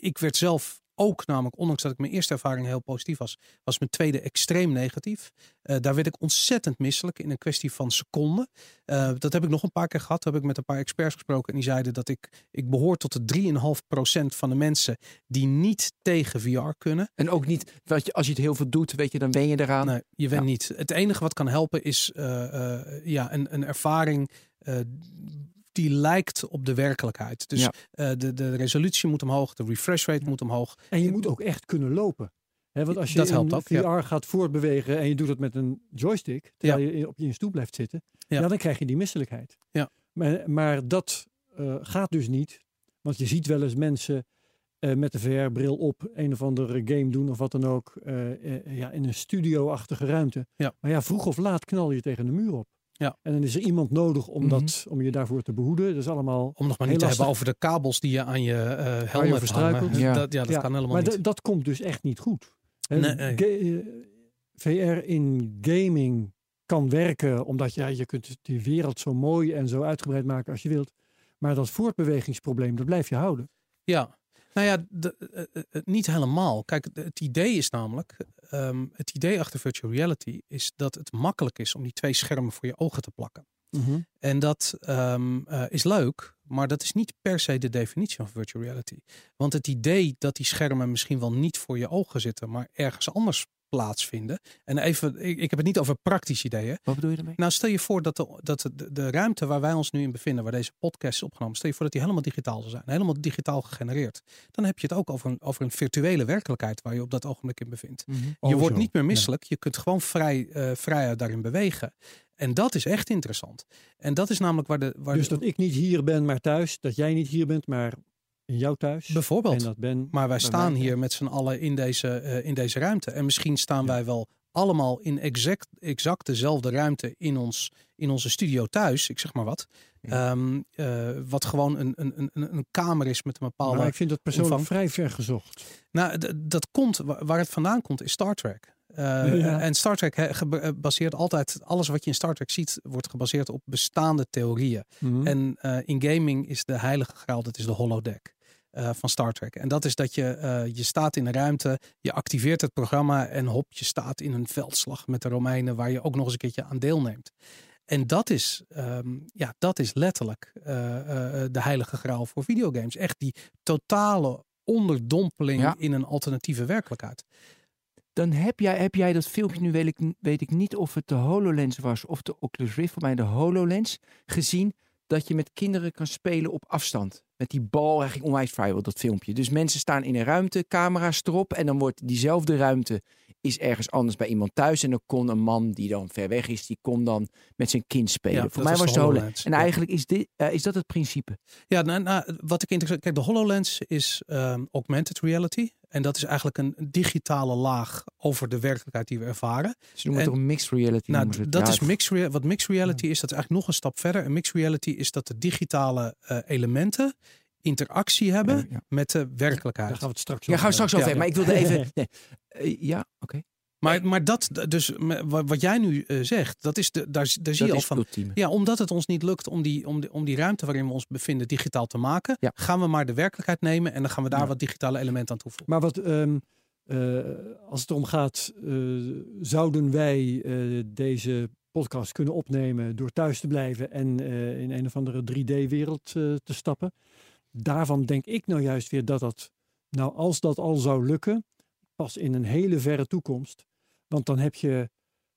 ik werd zelf ook namelijk, ondanks dat ik mijn eerste ervaring heel positief was, was mijn tweede extreem negatief. Eh, daar werd ik ontzettend misselijk in een kwestie van seconden. Eh, dat heb ik nog een paar keer gehad. Toen heb ik met een paar experts gesproken en die zeiden dat ik, ik behoor tot de 3,5% van de mensen die niet tegen VR kunnen. En ook niet, je, als je het heel veel doet, weet je, dan ben je eraan. Nee, je bent Ja. niet. Het enige wat kan helpen is eh, ja, een, een ervaring die lijkt op de werkelijkheid. Dus Ja. eh, de, de resolutie moet omhoog, de refresh rate moet omhoog. En je moet ook echt kunnen lopen. Hè, want als je Dat in helpt ook, VR ja. gaat voortbewegen en je doet het met een joystick, terwijl je op je stoel blijft zitten, Ja. ja. dan krijg je die misselijkheid. Ja. Maar, maar dat eh, gaat dus niet. Want je ziet wel eens mensen eh, met de VR-bril op een of andere game doen of wat dan ook. ja, in een studio-achtige ruimte. Ja. Maar ja, vroeg of laat knal je tegen de muur op. Ja. En dan is er iemand nodig om, Mhm. dat, om je daarvoor te behoeden. Dat is allemaal Om nog maar niet te hebben over de kabels die je aan je eh helm hebt hangen. verstruikelt. Ja. Dat, ja, dat Ja, kan helemaal maar niet. d- dat komt dus echt niet goed. Nee, nee. eh, VR in gaming kan werken omdat ja, je kunt die wereld zo mooi en zo uitgebreid maken als je wilt. Maar dat voortbewegingsprobleem, dat blijf je houden. Ja, nou ja, de- eh, niet helemaal. Kijk, het idee is namelijk, ehm, het idee achter virtual reality is dat het makkelijk is om die twee schermen voor je ogen te plakken. En dat ehm, eh, is leuk, maar dat is niet per se de definitie van virtual reality. Want het idee dat die schermen misschien wel niet voor je ogen zitten, maar ergens anders plaatsvinden. En even, ik, ik heb het niet over praktisch ideeën. Wat bedoel je daarmee? Nou, stel je voor dat, de, dat de, de ruimte waar wij ons nu in bevinden, waar deze podcast is opgenomen, stel je voor dat die helemaal digitaal zou zijn, helemaal digitaal gegenereerd. Dan heb je het ook over een, over een virtuele werkelijkheid waar je op dat ogenblik in bevindt. Mhm. Je Oh, wordt zo. niet meer Ja. misselijk. Je kunt gewoon vrij, eh vrij daarin bewegen. En dat is echt interessant. En dat is namelijk waar de. Waar Dus de- dat ik niet hier ben, maar thuis. Dat jij niet hier bent, maar in jouw thuis. bijvoorbeeld. En dat ben. Maar wij staan mij, hier met z'n allen in deze, eh, in deze ruimte. En misschien staan wij wel allemaal in exact, exact dezelfde ruimte in, ons, in onze studio thuis. Ik zeg maar wat. Ja. Ehm, eh, wat gewoon een, een, een, een kamer is met een bepaalde. Maar ik vind dat persoonlijk omvang. vrij ver gezocht. Nou, dat komt, wa- waar het vandaan komt, is Star Trek. Eh, Ja. En Star Trek he- baseert altijd, alles wat je in Star Trek ziet, wordt gebaseerd op bestaande theorieën. Mhm. En eh, in gaming is de heilige graal, dat is de holodeck. Eh, van Star Trek. En dat is dat je, eh, je staat in een ruimte, je activeert het programma en hop, je staat in een veldslag met de Romeinen waar je ook nog eens een keertje aan deelneemt. En dat is, ehm, ja, dat is letterlijk eh, de heilige graal voor videogames. Echt die totale onderdompeling Ja. in een alternatieve werkelijkheid. Dan heb jij, heb jij dat filmpje, nu weet ik, weet ik niet of het de HoloLens was of de Oculus Rift, voor mij de HoloLens, gezien dat je met kinderen kan spelen op afstand. Met die bal. Hij ging onwijs viral, dat filmpje. Dus mensen staan in een ruimte, camera's erop. En dan wordt diezelfde ruimte is ergens anders bij iemand thuis. En dan kon een man die dan ver weg is, die kon dan met zijn kind spelen. Ja, Voor mij was de HoloLens. En ja. eigenlijk is, dit, eh, is dat het principe. Ja, nou, nou, wat ik interessant... Kijk, de HoloLens is ehm, augmented reality. En dat is eigenlijk een digitale laag over de werkelijkheid die we ervaren. Ze noemen En- het toch mixed reality. Nou, dat is mixed wat mixed reality is, dat is eigenlijk nog een stap verder. En mixed reality is dat de digitale eh, elementen interactie hebben Ja, ja. met de werkelijkheid. Daar gaan we het straks Ja, over gaan we straks hebben. over hebben. Maar ik wilde even... Nee. Eh, ja, oké. Maar, maar dat, dus wat jij nu eh, zegt, dat is de, daar, daar zie Dat je al van. ultieme. Ja, omdat het ons niet lukt om die, om, die, om die ruimte waarin we ons bevinden digitaal te maken, Ja. gaan we maar de werkelijkheid nemen en dan gaan we daar Ja. wat digitale elementen aan toevoegen. Maar wat, ehm, eh, als het erom gaat, eh, zouden wij eh, deze podcast kunnen opnemen door thuis te blijven en eh, in een of andere 3D-wereld eh, te stappen? Daarvan denk ik nou juist weer dat dat, nou als dat al zou lukken, pas in een hele verre toekomst. Want dan heb je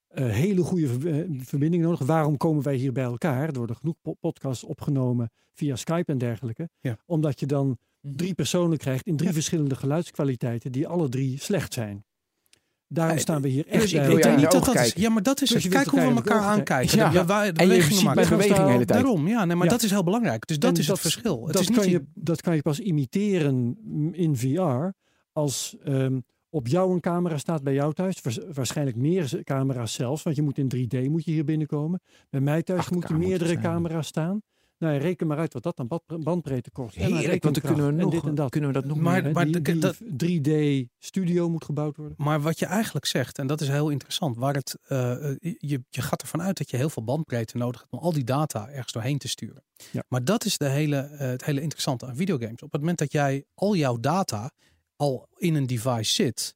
eh, hele goede ver- eh, verbinding nodig. Waarom komen wij hier bij elkaar? Er worden genoeg po- podcasts opgenomen via Skype en dergelijke. Ja. Omdat je dan Mhm. drie personen krijgt in drie verschillende geluidskwaliteiten die alle drie slecht zijn. Daarom staan we hier dus echt wil Ik denk niet dat dat is. Ja, maar dat is Dus het. Kijk hoe we elkaar aankijken. Ja. Ja, wij- En je bewegingen ziet maken. mijn beweging de hele tijd. Daarom, ja, nee, maar Ja. dat is heel belangrijk. Dus dat En is het verschil. Het dat, is niet kan je, dat kan je pas imiteren in VR als ehm, op jou een camera staat bij jou thuis. Waars- waarschijnlijk meer camera's zelfs, want je moet in 3D moet je hier binnenkomen. Bij mij thuis Acht moeten camera's meerdere camera's staan. Nou, ja, reken maar uit wat dat dan bandbreedte kost. Aan Heerlijk, want dan kunnen we, nog, en dit en dat. kunnen we dat nog Maar- meer... Maar die, dat- 3D studio moet gebouwd worden. Maar wat je eigenlijk zegt, en dat is heel interessant, waar het, eh, eh, je, je gaat ervan uit dat je heel veel bandbreedte nodig hebt om al die data ergens doorheen te sturen. Ja. Maar dat is de hele, eh, het hele interessante aan videogames. Op het moment dat jij al jouw data al in een device zit.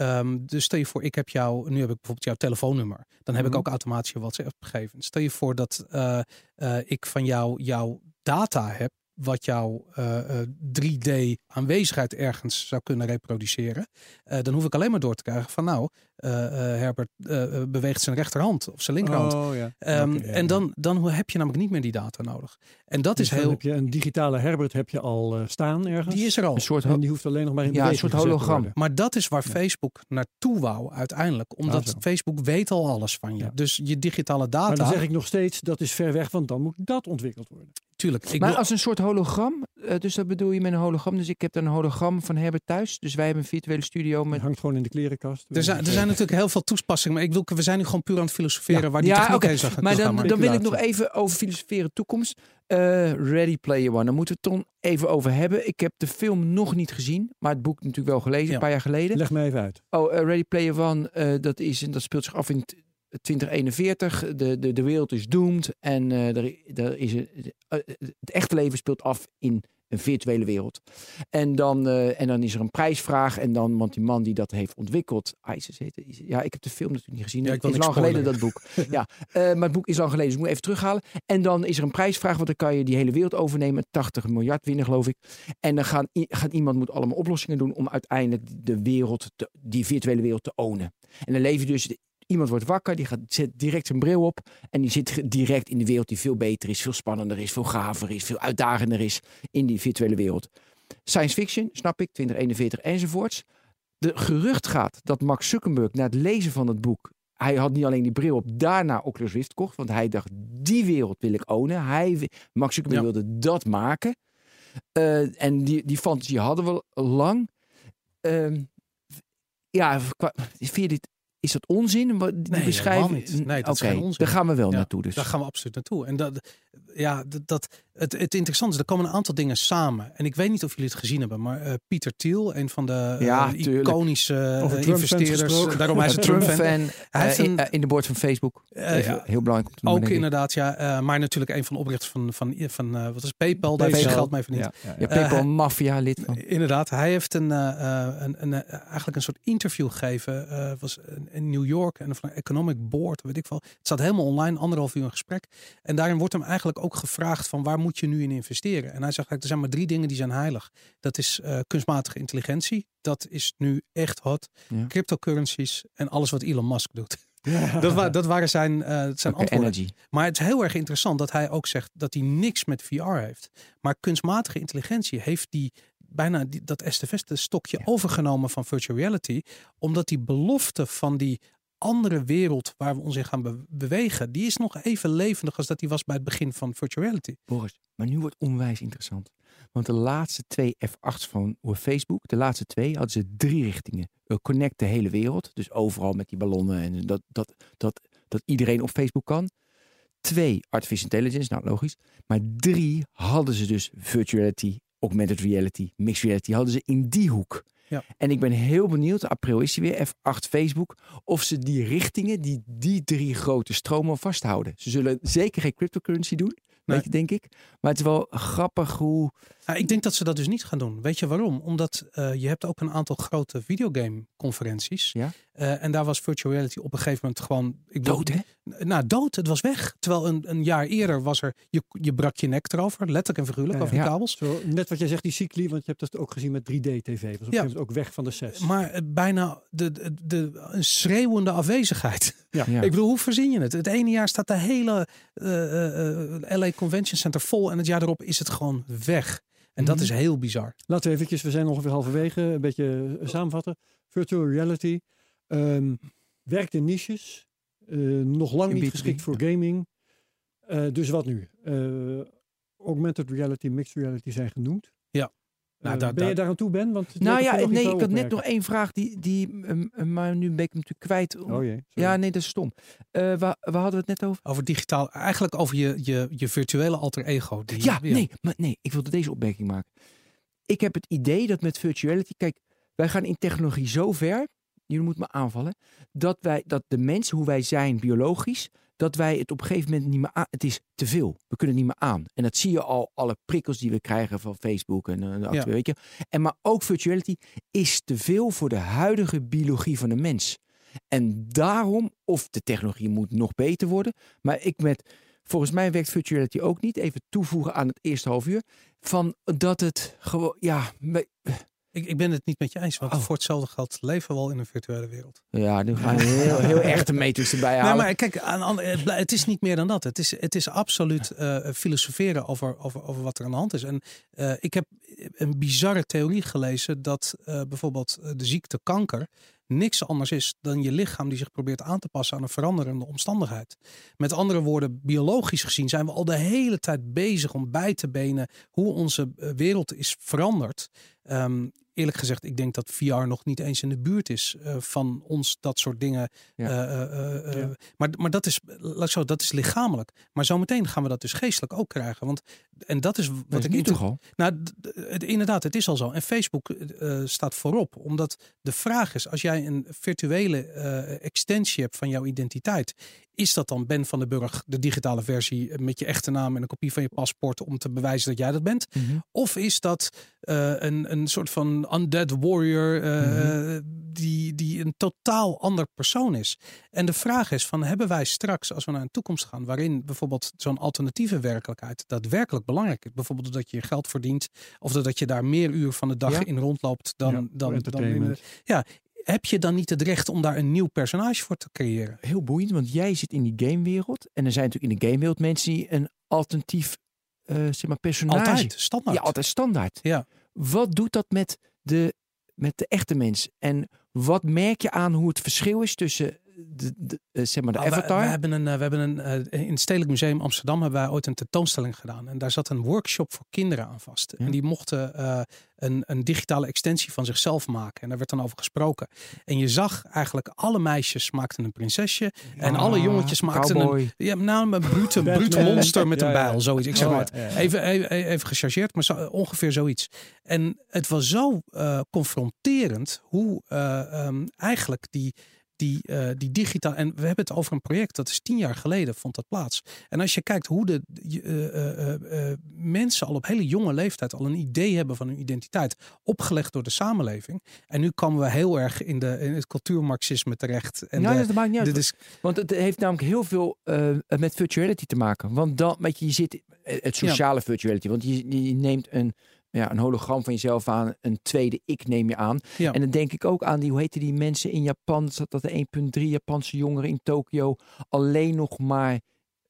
Ehm, dus stel je voor, ik heb jou, nu heb ik bijvoorbeeld jouw telefoonnummer. Dan heb ik Mhm. ook automatisch je WhatsApp gegevens. Stel je voor dat eh, eh, ik van jou jouw data heb, wat jouw eh, eh, 3D aanwezigheid ergens zou kunnen reproduceren. Dan hoef ik alleen maar door te krijgen van nou, Herbert eh, eh, beweegt zijn rechterhand of zijn linkerhand. Oh, ja. Ehm, ja, en dan, dan heb je namelijk niet meer die data nodig. En dat Dus is dan heel. heb je een digitale Herbert heb je al eh, staan ergens. Die is er al. Een soort, en die hoeft alleen nog maar in Ja, een soort hologram. Maar dat is waar Ja. Facebook naartoe wou uiteindelijk. Omdat zo. Facebook weet al alles van je. Ja. Dus je digitale Maar data. dan zeg ik nog steeds, dat is ver weg, want dan moet dat ontwikkeld worden. Tuurlijk. Ik maar wil- als een soort hologram, eh, dus dat bedoel je met een hologram. Dus ik heb dan een hologram van Herbert thuis. Dus wij hebben een virtuele studio met... Het hangt gewoon in de klerenkast. er, zijn, er zijn natuurlijk heel veel toepassingen. Maar ik wil, we zijn nu gewoon puur aan het filosoferen Ja. waar die Ja, techniek oké. heen zou gaan Maar gaan, dan, maar- dan wil ik nog even over filosoferen toekomst. Eh, Ready Player One, daar moeten we het dan even over hebben. Ik heb de film nog niet gezien, maar het boek natuurlijk wel gelezen, Ja. een paar jaar geleden. Leg me even uit. Oh, eh, Ready Player One, eh, dat, is, dat speelt zich af in t- 2041. De, de, de wereld is doomed en eh, er, er is het echte leven speelt af in een virtuele wereld. En dan, eh, en dan is er een prijsvraag en dan, want die man die dat heeft ontwikkeld, ISIS heet het. Ja, ik heb de film natuurlijk niet gezien. Ja, ik het is lang geleden dat boek. ja, eh, maar het boek is lang geleden, dus ik moet even terughalen. En dan is er een prijsvraag, want dan kan je die hele wereld overnemen. 80 miljard winnen, geloof ik. En dan gaan, gaat iemand moet allemaal oplossingen doen om uiteindelijk de wereld, te- die virtuele wereld te ownen. En dan leef je dus, iemand wordt wakker, die gaat, zet direct zijn bril op. En die zit direct in de wereld die veel beter is, veel spannender is, veel gaver is, veel uitdagender is in die virtuele wereld. Science fiction, snap ik, 2041 enzovoorts. De gerucht gaat dat Mark Zuckerberg na het lezen van het boek hij had niet alleen die bril op, daarna Oculus Rift kocht. Want hij dacht, die wereld wil ik ownen. Hij, Mark Zuckerberg Ja. wilde dat maken. Eh, en die, die fantasie hadden we lang. Ehm, ja, vind je dit, is dat onzin? Nee, beschrijving? helemaal niet. Nee, dat is geen onzin. Daar gaan we wel Ja, naartoe dus. Daar gaan we absoluut naartoe. En dat, ja, dat, dat, het, het interessante is, er komen een aantal dingen samen. En ik weet niet of jullie het gezien hebben, maar eh, Pieter Thiel, een van de eh, Ja, iconische Over Trump-fans investeerders. Daarom hij is een Trump-fan. Eh, in de board van Facebook. Even heel belangrijk om te Ook inderdaad, ja. eh, maar natuurlijk een van de oprichters van, van, van eh, wat is PayPal. Daar heeft geld mee verdiend. Ja, ja, Ja, ja. PayPal Mafia lid van. Inderdaad, hij heeft een, een, een, eigenlijk een soort interview gegeven. eh, was in- in New York en van een economic board, weet ik wel. Het staat helemaal online, anderhalf uur een gesprek. En daarin wordt hem eigenlijk ook gevraagd van waar moet je nu in investeren? En hij zegt eigenlijk, er zijn maar drie dingen die zijn heilig. Dat is eh, kunstmatige intelligentie. Dat is nu echt hot. Ja. Cryptocurrencies en alles wat Elon Musk doet. Dat, wa- dat waren zijn, eh, zijn antwoorden. energy. Maar het is heel erg interessant dat hij ook zegt dat hij niks met VR heeft. Maar kunstmatige intelligentie heeft die bijna die, dat estafette stokje overgenomen van virtual reality. Omdat die belofte van die andere wereld waar we ons in gaan be- bewegen, die is nog even levendig als dat die was bij het begin van virtual reality. Boris, maar nu wordt onwijs interessant. Want de laatste twee F8's van Facebook, de laatste twee, hadden ze drie richtingen. Uh, connect de hele wereld, dus overal met die ballonnen en dat, dat, dat, dat iedereen op Facebook kan. Twee, artificial intelligence, nou logisch. Maar drie hadden ze dus virtual reality, augmented reality, mixed reality, hadden ze in die hoek. Ja. En ik ben heel benieuwd, april is hij weer, F8 Facebook, of ze die richtingen, die, die drie grote stromen vasthouden. Ze zullen zeker geen cryptocurrency doen, Nee. weet je, denk ik. Maar het is wel grappig hoe... Ik denk dat ze dat dus niet gaan doen. Weet je waarom? Omdat eh, je hebt ook een aantal grote videogame conferenties. Ja. Eh, en daar was virtual reality op een gegeven moment gewoon... Ik Dood, hè? Nou, dood. Het was weg. Terwijl een, een jaar eerder was er... Je, je brak je nek erover. Letterlijk en figuurlijk Ja, over ja. kabels. Zo, net wat jij zegt, die cycli, want je hebt dat ook gezien met 3D-tv. Was op een gegeven moment ook weg van de set. Maar eh, bijna de, de, de, een schreeuwende afwezigheid. Ja. Ja. Ik bedoel, hoe verzin je het? Het ene jaar staat de hele eh, eh, eh, LA Convention Center vol. En het jaar erop is het gewoon weg. En dat Mhm. is heel bizar. Laten we eventjes, we zijn ongeveer halverwege, een beetje samenvatten. Virtual reality ehm, werkt in niches, eh, nog lang In niet B2B, geschikt voor gaming. Eh, dus wat nu? Eh, augmented reality, mixed reality zijn genoemd. Ja. Nou, daar- ben je daar- aan toe, Ben? Want Nou ja, nee, ik had net nog één vraag, die, die, ehm, ehm, maar nu ben ik hem natuurlijk kwijt. Oh jee. ja, nee, dat is stom. Eh waar, waar hadden we het net over? Over digitaal, eigenlijk over je, je, je virtuele alter ego. Die, Ja, nee, maar nee, ik wilde deze opmerking maken. Ik heb het idee dat met virtuality, kijk, wij gaan in technologie zo ver, jullie moeten me aanvallen, dat wij, dat de mensen, hoe wij zijn biologisch, dat wij het op een gegeven moment niet meer aan, het is te veel. We kunnen het niet meer aan. En dat zie je al, alle prikkels die we krijgen van Facebook en eh, de Ja. weet je. En maar ook virtuality is te veel voor de huidige biologie van de mens. En daarom, of de technologie moet nog beter worden, maar ik met, volgens mij werkt virtuality ook niet, even toevoegen aan het eerste half uur, van dat het gewoon, ja, Ik, ik ben het niet met je eens, want Oh. voor hetzelfde geld leven we al in een virtuele wereld. ja, nu gaan we heel, heel erg de matrix erbij halen. Nee, maar kijk, aan, aan- het, is niet meer dan dat. Het is, het is absoluut eh, filosoferen over, over, over wat er aan de hand is. En eh, ik heb een bizarre theorie gelezen dat eh, bijvoorbeeld de ziekte kanker niks anders is dan je lichaam die zich probeert aan te passen aan een veranderende omstandigheid. Met andere woorden, biologisch gezien zijn we al de hele tijd bezig om bij te benen hoe onze wereld is veranderd. Ehm, eerlijk gezegd, ik denk dat VR nog niet eens in de buurt is eh, van ons dat soort dingen. Ja. eh, eh, Ja. maar, maar dat is, laat ik zo, dat is lichamelijk. Maar zometeen gaan we dat dus geestelijk ook krijgen. Want, en dat is wat dat is ik inter- toch al? nou, het, inderdaad, het is al zo. En Facebook staat voorop. Omdat de vraag is, als jij een virtuele extensie hebt van jouw identiteit. Is dat dan Ben van den Burg, de digitale versie met je echte naam en een kopie van je paspoort om te bewijzen dat jij dat bent? Mhm. Of is dat eh, een, een soort van undead warrior eh, die, die een totaal ander persoon is? En de vraag is van hebben wij straks, als we naar een toekomst gaan, waarin bijvoorbeeld zo'n alternatieve werkelijkheid daadwerkelijk belangrijk is? Bijvoorbeeld dat je je geld verdient of dat je daar meer uur van de dag Ja. in rondloopt dan, Ja, dan, dan in de- entertainment. Ja, heb je dan niet het recht om daar een nieuw personage voor te creëren? Heel boeiend, want jij zit in die gamewereld. En er zijn natuurlijk in de gamewereld mensen die een alternatief eh, zeg maar, personage... Altijd, standaard. Ja, altijd standaard. Ja. Wat doet dat met de, met de echte mens? En wat merk je aan hoe het verschil is tussen de, de, eh, zeg maar de Nou, we- avatar? We, hebben een, eh, we hebben een, eh, in het Stedelijk Museum Amsterdam hebben wij ooit een tentoonstelling gedaan. En daar zat een workshop voor kinderen aan vast. Ja. En die mochten eh, een, een digitale extensie van zichzelf maken. En daar werd dan over gesproken. En je zag eigenlijk alle meisjes maakten een prinsesje. en alle Ah, jongetjes maakten een, ja, nou, een brute, brute monster met een Ja, ja. bijl. Zoiets. Ik zeg Oh, maar het. ja, ja. Even, even, even gechargeerd, maar zo, ongeveer zoiets. En het was zo eh, confronterend hoe eh, ehm, eigenlijk die, die, eh, die digitaal. En we hebben het over een project dat is tien jaar geleden vond dat plaats. En als je kijkt hoe de eh, eh, mensen al op hele jonge leeftijd al een idee hebben van hun identiteit, opgelegd door de samenleving. En nu komen we heel erg in, de, in het cultuurmarxisme terecht. En nou, de- dat maakt niet uit. Want het heeft namelijk heel veel met virtuality te maken. Want dan, weet je, je zit het sociale virtuality. Want je, je neemt een, ja, een hologram van jezelf aan. Een tweede ik neem je aan. Ja. En dan denk ik ook aan die, hoe heette die mensen in Japan? Zat dat de 1,3 Japanse jongeren in Tokio alleen nog maar,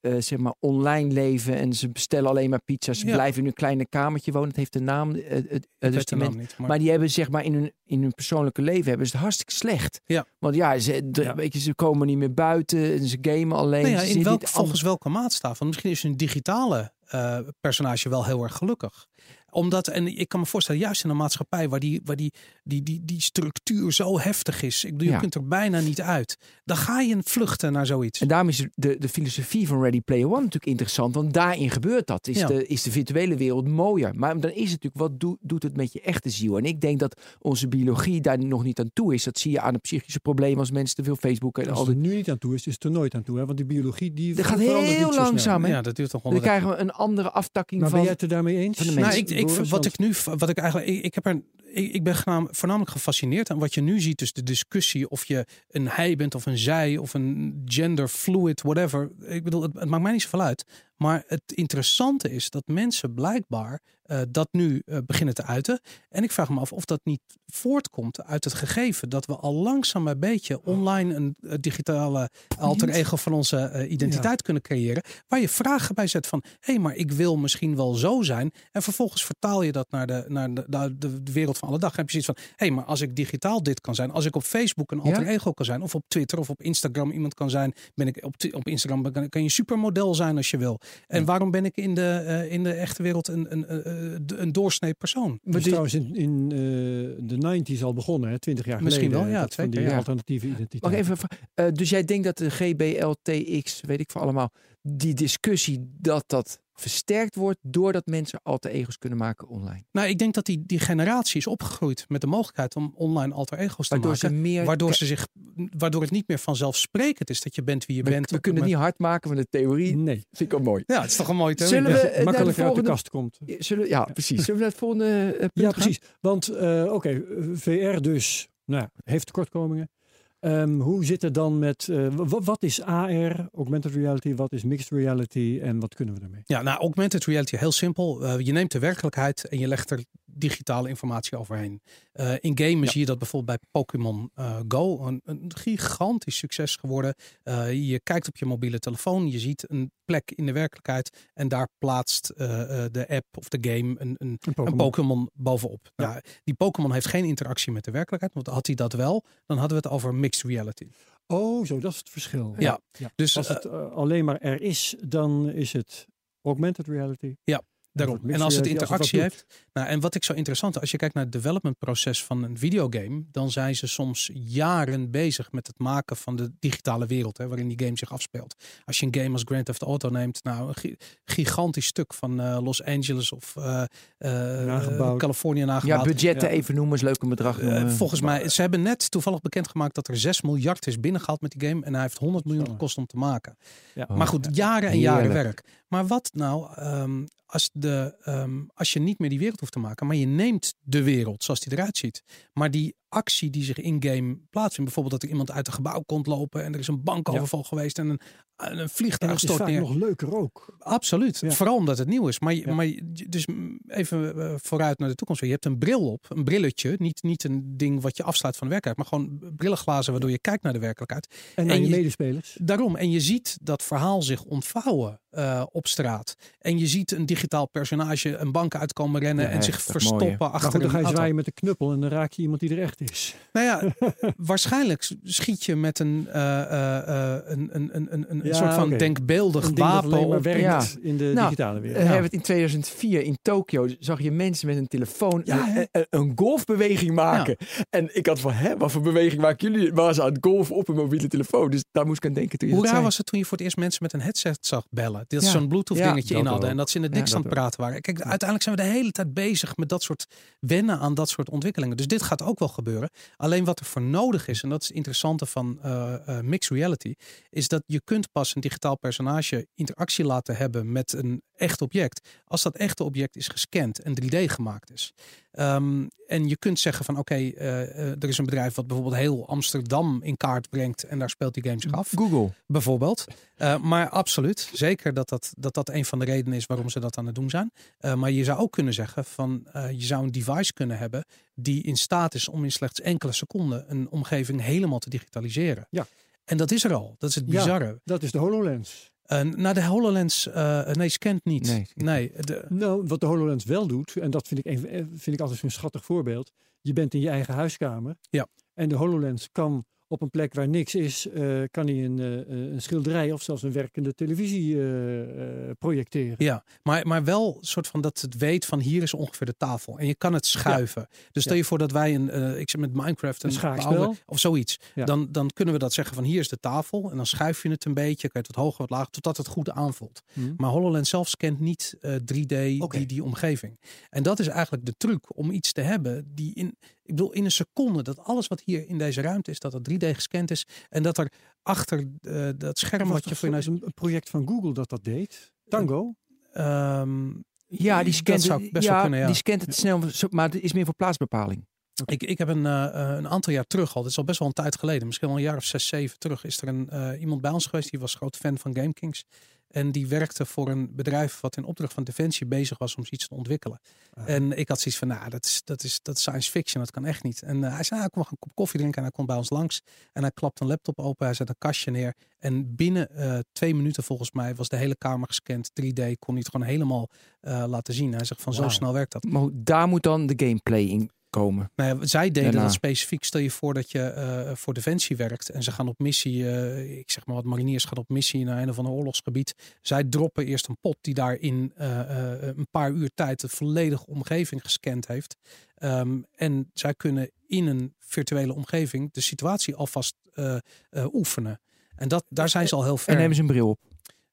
eh, zeg maar, online leven. En ze bestellen alleen maar pizza. Ze Ja. blijven in een kleine kamertje wonen. Het heeft de naam. eh, het- dus weet de naam niet. Maar, maar die hebben zeg maar in hun, in hun persoonlijke leven hebben ze het hartstikke slecht. Ja. Want ja, ze, de- Ja. Weet je, ze komen niet meer buiten. En ze gamen alleen. Nou ja, in welk, volgens welke maatstaf? Want misschien is een digitale eh, personage wel heel erg gelukkig. Omdat, en ik kan me voorstellen, juist in een maatschappij waar die, waar die, die, die, die structuur zo heftig is. Ik bedoel, je kunt er bijna niet uit. Dan ga je vluchten naar zoiets. En daarom is de, de filosofie van Ready Player One natuurlijk interessant. Want daarin gebeurt dat. Is, Ja. de, is de virtuele wereld mooier. Maar dan is het natuurlijk, wat doet doet het met je echte ziel? En ik denk dat onze biologie daar nog niet aan toe is. Dat zie je aan de psychische problemen als mensen te veel Facebook en Als al het er nu niet aan toe is, is het er nooit aan toe. Hè? Want die biologie die Dat gaat heel zo snel. langzaam. Hè? ja, dat duurt toch Dan krijgen we een andere aftakking Maar van... ben jij het er daarmee eens? van de Nou, ik, ik, wat want- ik nu, wat ik eigenlijk, ik, ik heb er, ik, ik ben voornamelijk gefascineerd aan wat je nu ziet, dus de discussie of je een hij bent of een zij of een gender fluid, whatever. Ik bedoel, het, het maakt mij niet zoveel uit. Maar het interessante is dat mensen blijkbaar eh, dat nu eh, beginnen te uiten. En ik vraag me af of dat niet voortkomt uit het gegeven dat we al langzaam een beetje online een eh, digitale alter ego van onze identiteit kunnen creëren. Waar je vragen bij zet van, hé, hey, maar ik wil misschien wel zo zijn. En vervolgens vertaal je dat naar de, naar de, naar de, wereld van alle dag. En heb je zoiets van, hé, hey, maar als ik digitaal dit kan zijn, als ik op Facebook een alter Ja. ego kan zijn, of op Twitter of op Instagram iemand kan zijn, ben ik op, op Instagram kan, kan je supermodel zijn als je wil. En waarom ben ik in de, eh, in de echte wereld een, een, een, een doorsnee persoon? Het is trouwens in, in eh, de 90s al begonnen, hè? 20 jaar Misschien geleden. wel, ja, dat zeker, die ja. alternatieve identiteit. Wacht even. eh, dus jij denkt dat de GBLTX, weet ik voor allemaal, die discussie dat dat versterkt wordt doordat mensen alter egos kunnen maken online. Nou, ik denk dat die, die generatie is opgegroeid met de mogelijkheid om online alter ego's te Waardoor maken. ze meer... waardoor, ze zich, waardoor het niet meer vanzelfsprekend is dat je bent wie je we, bent. we kunnen het niet hard maken van de theorie. Nee, Vind ik al mooi. Ja, het is toch een mooi theorie. Zullen we dat het naar de makkelijker uit de volgende... kast komt. Zullen, ja, precies. Zullen we naar het volgende eh, punt Ja, gaan? precies. Want, eh, oké, VR dus, nou, ja, heeft tekortkomingen. Ehm, hoe zit het dan met, eh, wa- wat is AR, augmented reality, wat is mixed reality en wat kunnen we daarmee? Ja, nou, augmented reality, heel simpel. Eh, je neemt de werkelijkheid en je legt er digitale informatie overheen. Eh, in gamen zie je dat bijvoorbeeld bij Pokémon eh, Go een, een gigantisch succes geworden. Eh, je kijkt op je mobiele telefoon, je ziet een plek in de werkelijkheid en daar plaatst de app of de game een, een, een Pokémon bovenop. Ja. Nou, die Pokémon heeft geen interactie met de werkelijkheid, want had hij dat wel, dan hadden we het over mixed reality. Oh, zo, dat is het verschil. Ja. ja. Dus Als het alleen maar er is, dan is het augmented reality. Daarom. En als het reality, als het interactie heeft. Nou, en wat ik zo interessant, als je kijkt naar het developmentproces van een videogame, dan zijn ze soms jaren bezig met het maken van de digitale wereld, hè, waarin die game zich afspeelt. Als je een game als Grand Theft Auto neemt, nou, een gi- gigantisch stuk van eh, Los Angeles of eh, eh, Nagebouwd. Californië Ja, nagebouwd. budgetten Ja. even noemen, is leuk een bedrag volgens mij, ze hebben net toevallig bekendgemaakt dat er 6 miljard is binnengehaald met die game. En hij heeft 100 miljoen gekost om te maken. Ja. Maar goed, jaren en jaren Heerlijk. werk. Maar wat nou ehm, als, de, ehm, als je niet meer die wereld hoeft te maken, maar je neemt de wereld zoals die eruit ziet. Maar die actie die zich in-game plaatsvindt, bijvoorbeeld dat er iemand uit een gebouw komt lopen en er is een bankoverval geweest en een, en een En vliegtuig dat is stort vaak neer. nog leuker ook. Absoluut. Ja. Vooral omdat het nieuw is. Maar, je- Ja. maar je- dus even eh, vooruit naar de toekomst. Je hebt een bril op, een brilletje. Niet, niet een ding wat je afsluit van de werkelijkheid, maar gewoon brillenglazen waardoor je kijkt naar de werkelijkheid. En En aan je, je- medespelers. Daarom. En je ziet dat verhaal zich ontvouwen eh, op straat. En je ziet een digitaal personage een bank uitkomen rennen en zich is mooi, verstoppen Maar achter goed, dan ga een je auto. zwaaien met de knuppel en dan raak je iemand die er echt is. Nou ja, waarschijnlijk schiet je met een, eh, eh, eh, een, een, een, een, een Ja, soort van denkbeeldig Een ding dat wapen maar werkt Ja. in de Nou, digitale wereld. hebben we het in 2004 in Tokio zag je mensen met een telefoon Ja, een, golfbeweging maken. En ik had van, hè, wat voor beweging maken jullie? Waren ze aan het golfen op een mobiele telefoon? Dus daar moest ik aan denken toen je Hoe raar was het toen je voor het eerst mensen met een headset zag bellen? Dat Ja. ze zo'n Bluetooth Ja, dingetje in hadden ook. en dat ze in dat het praten waren. Kijk, uiteindelijk zijn we de hele tijd bezig met dat soort wennen aan dat soort ontwikkelingen. Dus dit gaat ook wel gebeuren. Alleen wat er voor nodig is, en dat is het interessante van eh, eh, mixed reality, is dat je kunt pas een digitaal personage interactie laten hebben met een echt object als dat echte object is gescand en 3D gemaakt is. Ehm, en je kunt zeggen van oké, eh, eh, er is een bedrijf wat bijvoorbeeld heel Amsterdam in kaart brengt en daar speelt die game zich af. Google. Bijvoorbeeld. Eh, maar absoluut, zeker dat dat, dat dat een van de redenen is waarom ze dat aan het doen zijn. Maar je zou ook kunnen zeggen van je zou een device kunnen hebben die in staat is om in slechts enkele seconden een omgeving helemaal te digitaliseren. Ja. En dat is er al. Dat is het Ja. bizarre. Dat is de HoloLens. Eh, nou, de HoloLens, eh nee, scant niet. Nee. Nee, de, Nou, wat de HoloLens wel doet, en dat vind ik, een, vind ik altijd zo'n schattig voorbeeld. Je bent in je eigen huiskamer. Ja. En de HoloLens kan op een plek waar niks is, eh, kan hij een, eh, een schilderij of zelfs een werkende televisie eh, eh, projecteren. Ja, maar, maar wel een soort van dat het weet van hier is ongeveer de tafel. En je kan het schuiven. Dus stel Ja. je voor dat wij een, eh, ik zit met Minecraft, Een schaakspel. bouwen of zoiets. Ja. Dan, dan kunnen we dat zeggen van hier is de tafel. En dan schuif je het een beetje, kan je het wat hoger, wat lager, totdat het goed aanvoelt. Hm. Maar HoloLens zelf scant niet eh, 3D Oké. die, die omgeving. En dat is eigenlijk de truc om iets te hebben die in, ik bedoel, in een seconde, dat alles wat hier in deze ruimte is, dat het 3D gescand is. En dat er achter eh, dat scherm wat je voor je neus... een een project van Google dat dat deed? Tango? Ehm, Ja, die dat scant, zou best ja, wel kunnen, ja. die scant het snel, maar het is meer voor plaatsbepaling. Ik, ik heb een, eh, eh, een aantal jaar terug al, dit is al best wel een tijd geleden, misschien wel een jaar of zes, zeven terug, is er een, eh, iemand bij ons geweest, die was groot fan van GameKings. En die werkte voor een bedrijf wat in opdracht van Defensie bezig was om iets te ontwikkelen. En ik had zoiets van, nou, dat is, dat, is, dat is science fiction, dat kan echt niet. En eh, hij zei, nou, kom gaan een kop koffie drinken. En hij komt bij ons langs. En hij klapt een laptop open, hij zet een kastje neer. En binnen eh, twee minuten volgens mij was de hele kamer gescand, 3D. Kon hij het gewoon helemaal eh, laten zien. Hij zegt van, zo snel werkt dat. Maar daar moet dan de gameplay in komen. Ja, zij deden Daarna. dat specifiek. Stel je voor dat je eh, voor Defensie werkt en ze gaan op missie. eh, ik zeg maar wat mariniers gaan op missie naar een of ander oorlogsgebied. Zij droppen eerst een pot die daar in eh, een paar uur tijd de volledige omgeving gescand heeft. Ehm, en zij kunnen in een virtuele omgeving de situatie alvast oefenen. En dat, daar zijn ze al heel ver. En nemen ze een bril op.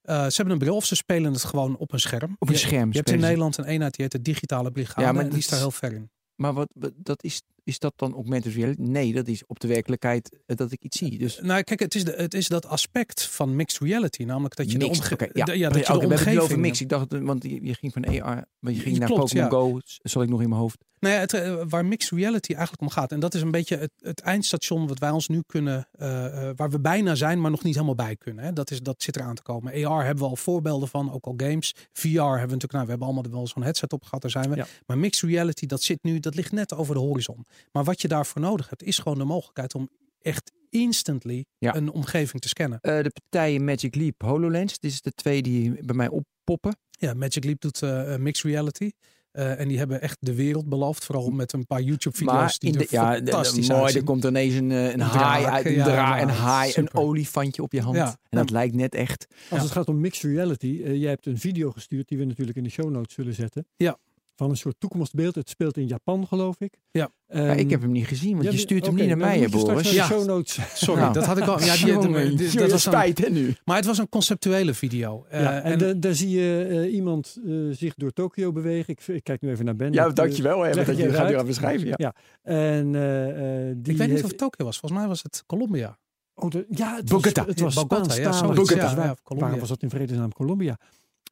Ze hebben een bril of ze spelen het gewoon op een scherm. Op een Je- scherm Je hebt in. Nederland een eenheid die heet de digitale brigade. Ja, maar en die is daar heel ver in. Maar wat, dat is, is dat dan augmented reality? Nee, dat is op de werkelijkheid eh, dat ik iets zie. Dus Nou, kijk, het is, de, het is dat aspect van mixed reality, namelijk dat je de, omge ja. de- ja, Oké, dat je de we hebben het over omgeving. mix. Ik dacht, eh, want je, je ging van AR, maar je ging Je naar Pokémon ja. Go, zal ik nog in mijn hoofd. Nou ja, het, eh, waar mixed reality eigenlijk om gaat. En dat is een beetje het, het eindstation wat wij ons nu kunnen, eh, eh, waar we bijna zijn, maar nog niet helemaal bij kunnen. Hè. Dat, is, dat zit eraan te komen. AR hebben we al voorbeelden van, ook al games. VR hebben we natuurlijk, nou, we hebben allemaal wel zo'n headset op gehad, daar zijn we. Ja. Maar mixed reality, dat zit nu, dat ligt net over de horizon. Maar wat je daarvoor nodig hebt, is gewoon de mogelijkheid om echt instantly Ja. een omgeving te scannen. Eh, de partijen Magic Leap, HoloLens. Dit is de twee die bij mij oppoppen. Ja, Magic Leap doet eh, eh, mixed reality. Eh, en die hebben echt de wereld beloofd. Vooral met een paar YouTube-video's die in er de, ja, de- de- fantastisch mooi, uitzien. er komt er ineens een, een Een haai uit, een ja, dra, een ja, haai, een olifantje op je hand. Ja. En dat lijkt net echt. Als Ja. het gaat om mixed reality, jij hebt een video gestuurd die we natuurlijk in de show notes zullen zetten. Ja. Van een soort toekomstbeeld. Het speelt in Japan, geloof ik. Ja. Ehm, Ja, ik heb hem niet gezien, want ja, je stuurt hem niet naar mij, hè, Boris. Ja. show notes. Sorry, Nou. dat had ik al. Ja, die, Jongen, die- dat was spijt, hè, nu. maar het was een conceptuele video. Eh, Ja, en en- da- daar zie je eh, iemand eh, zich door Tokio bewegen. Ik, ik kijk nu even naar Ben. Ja, Dat, eh, dankjewel. Hè, dat je je gaat nu uit. aan beschrijven. Ja. Ja. En eh, eh, die ik weet niet heeft- of het Tokio was. Volgens mij was het Colombia. Oh, de- ja, het Bogota. was, het was Bogota, ja, ja, Colombia. waar was dat in vredesnaam? Colombia.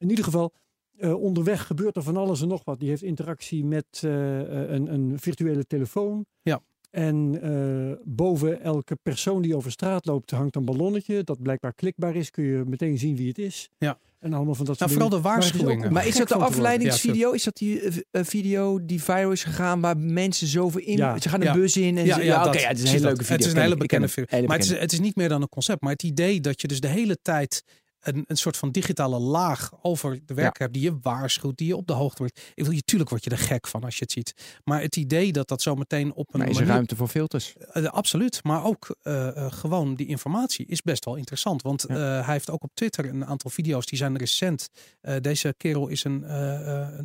In ieder geval, eh, onderweg gebeurt er van alles en nog wat. Die heeft interactie met eh, eh, een, een virtuele telefoon. Ja. En eh, boven elke persoon die over straat loopt hangt een ballonnetje. Dat blijkbaar klikbaar is. Kun je meteen zien wie het is. Ja. En allemaal van dat Nou, soort vooral de waarschuwingen. Maar is dat de afleidingsvideo? Is dat die video die viral is gegaan waar mensen zoveel in... Ja. Ze gaan de Ja. bus in en Ja, ze- ja, oké, het is een hele leuke video. Het is een hele bekende video. Hele Maar het is, het is niet meer dan een concept. Maar het idee dat je dus de hele tijd een, een soort van digitale laag over de werk hebt die je waarschuwt, die je op de hoogte wordt. Ik wil je, tuurlijk word je er gek van als je het ziet. Maar het idee dat dat zo meteen op een Maar is er manier- ruimte voor filters? Eh, absoluut. Maar ook eh, gewoon die informatie is best wel interessant. Want hij heeft ook op Twitter een aantal video's die zijn recent. Deze kerel is een,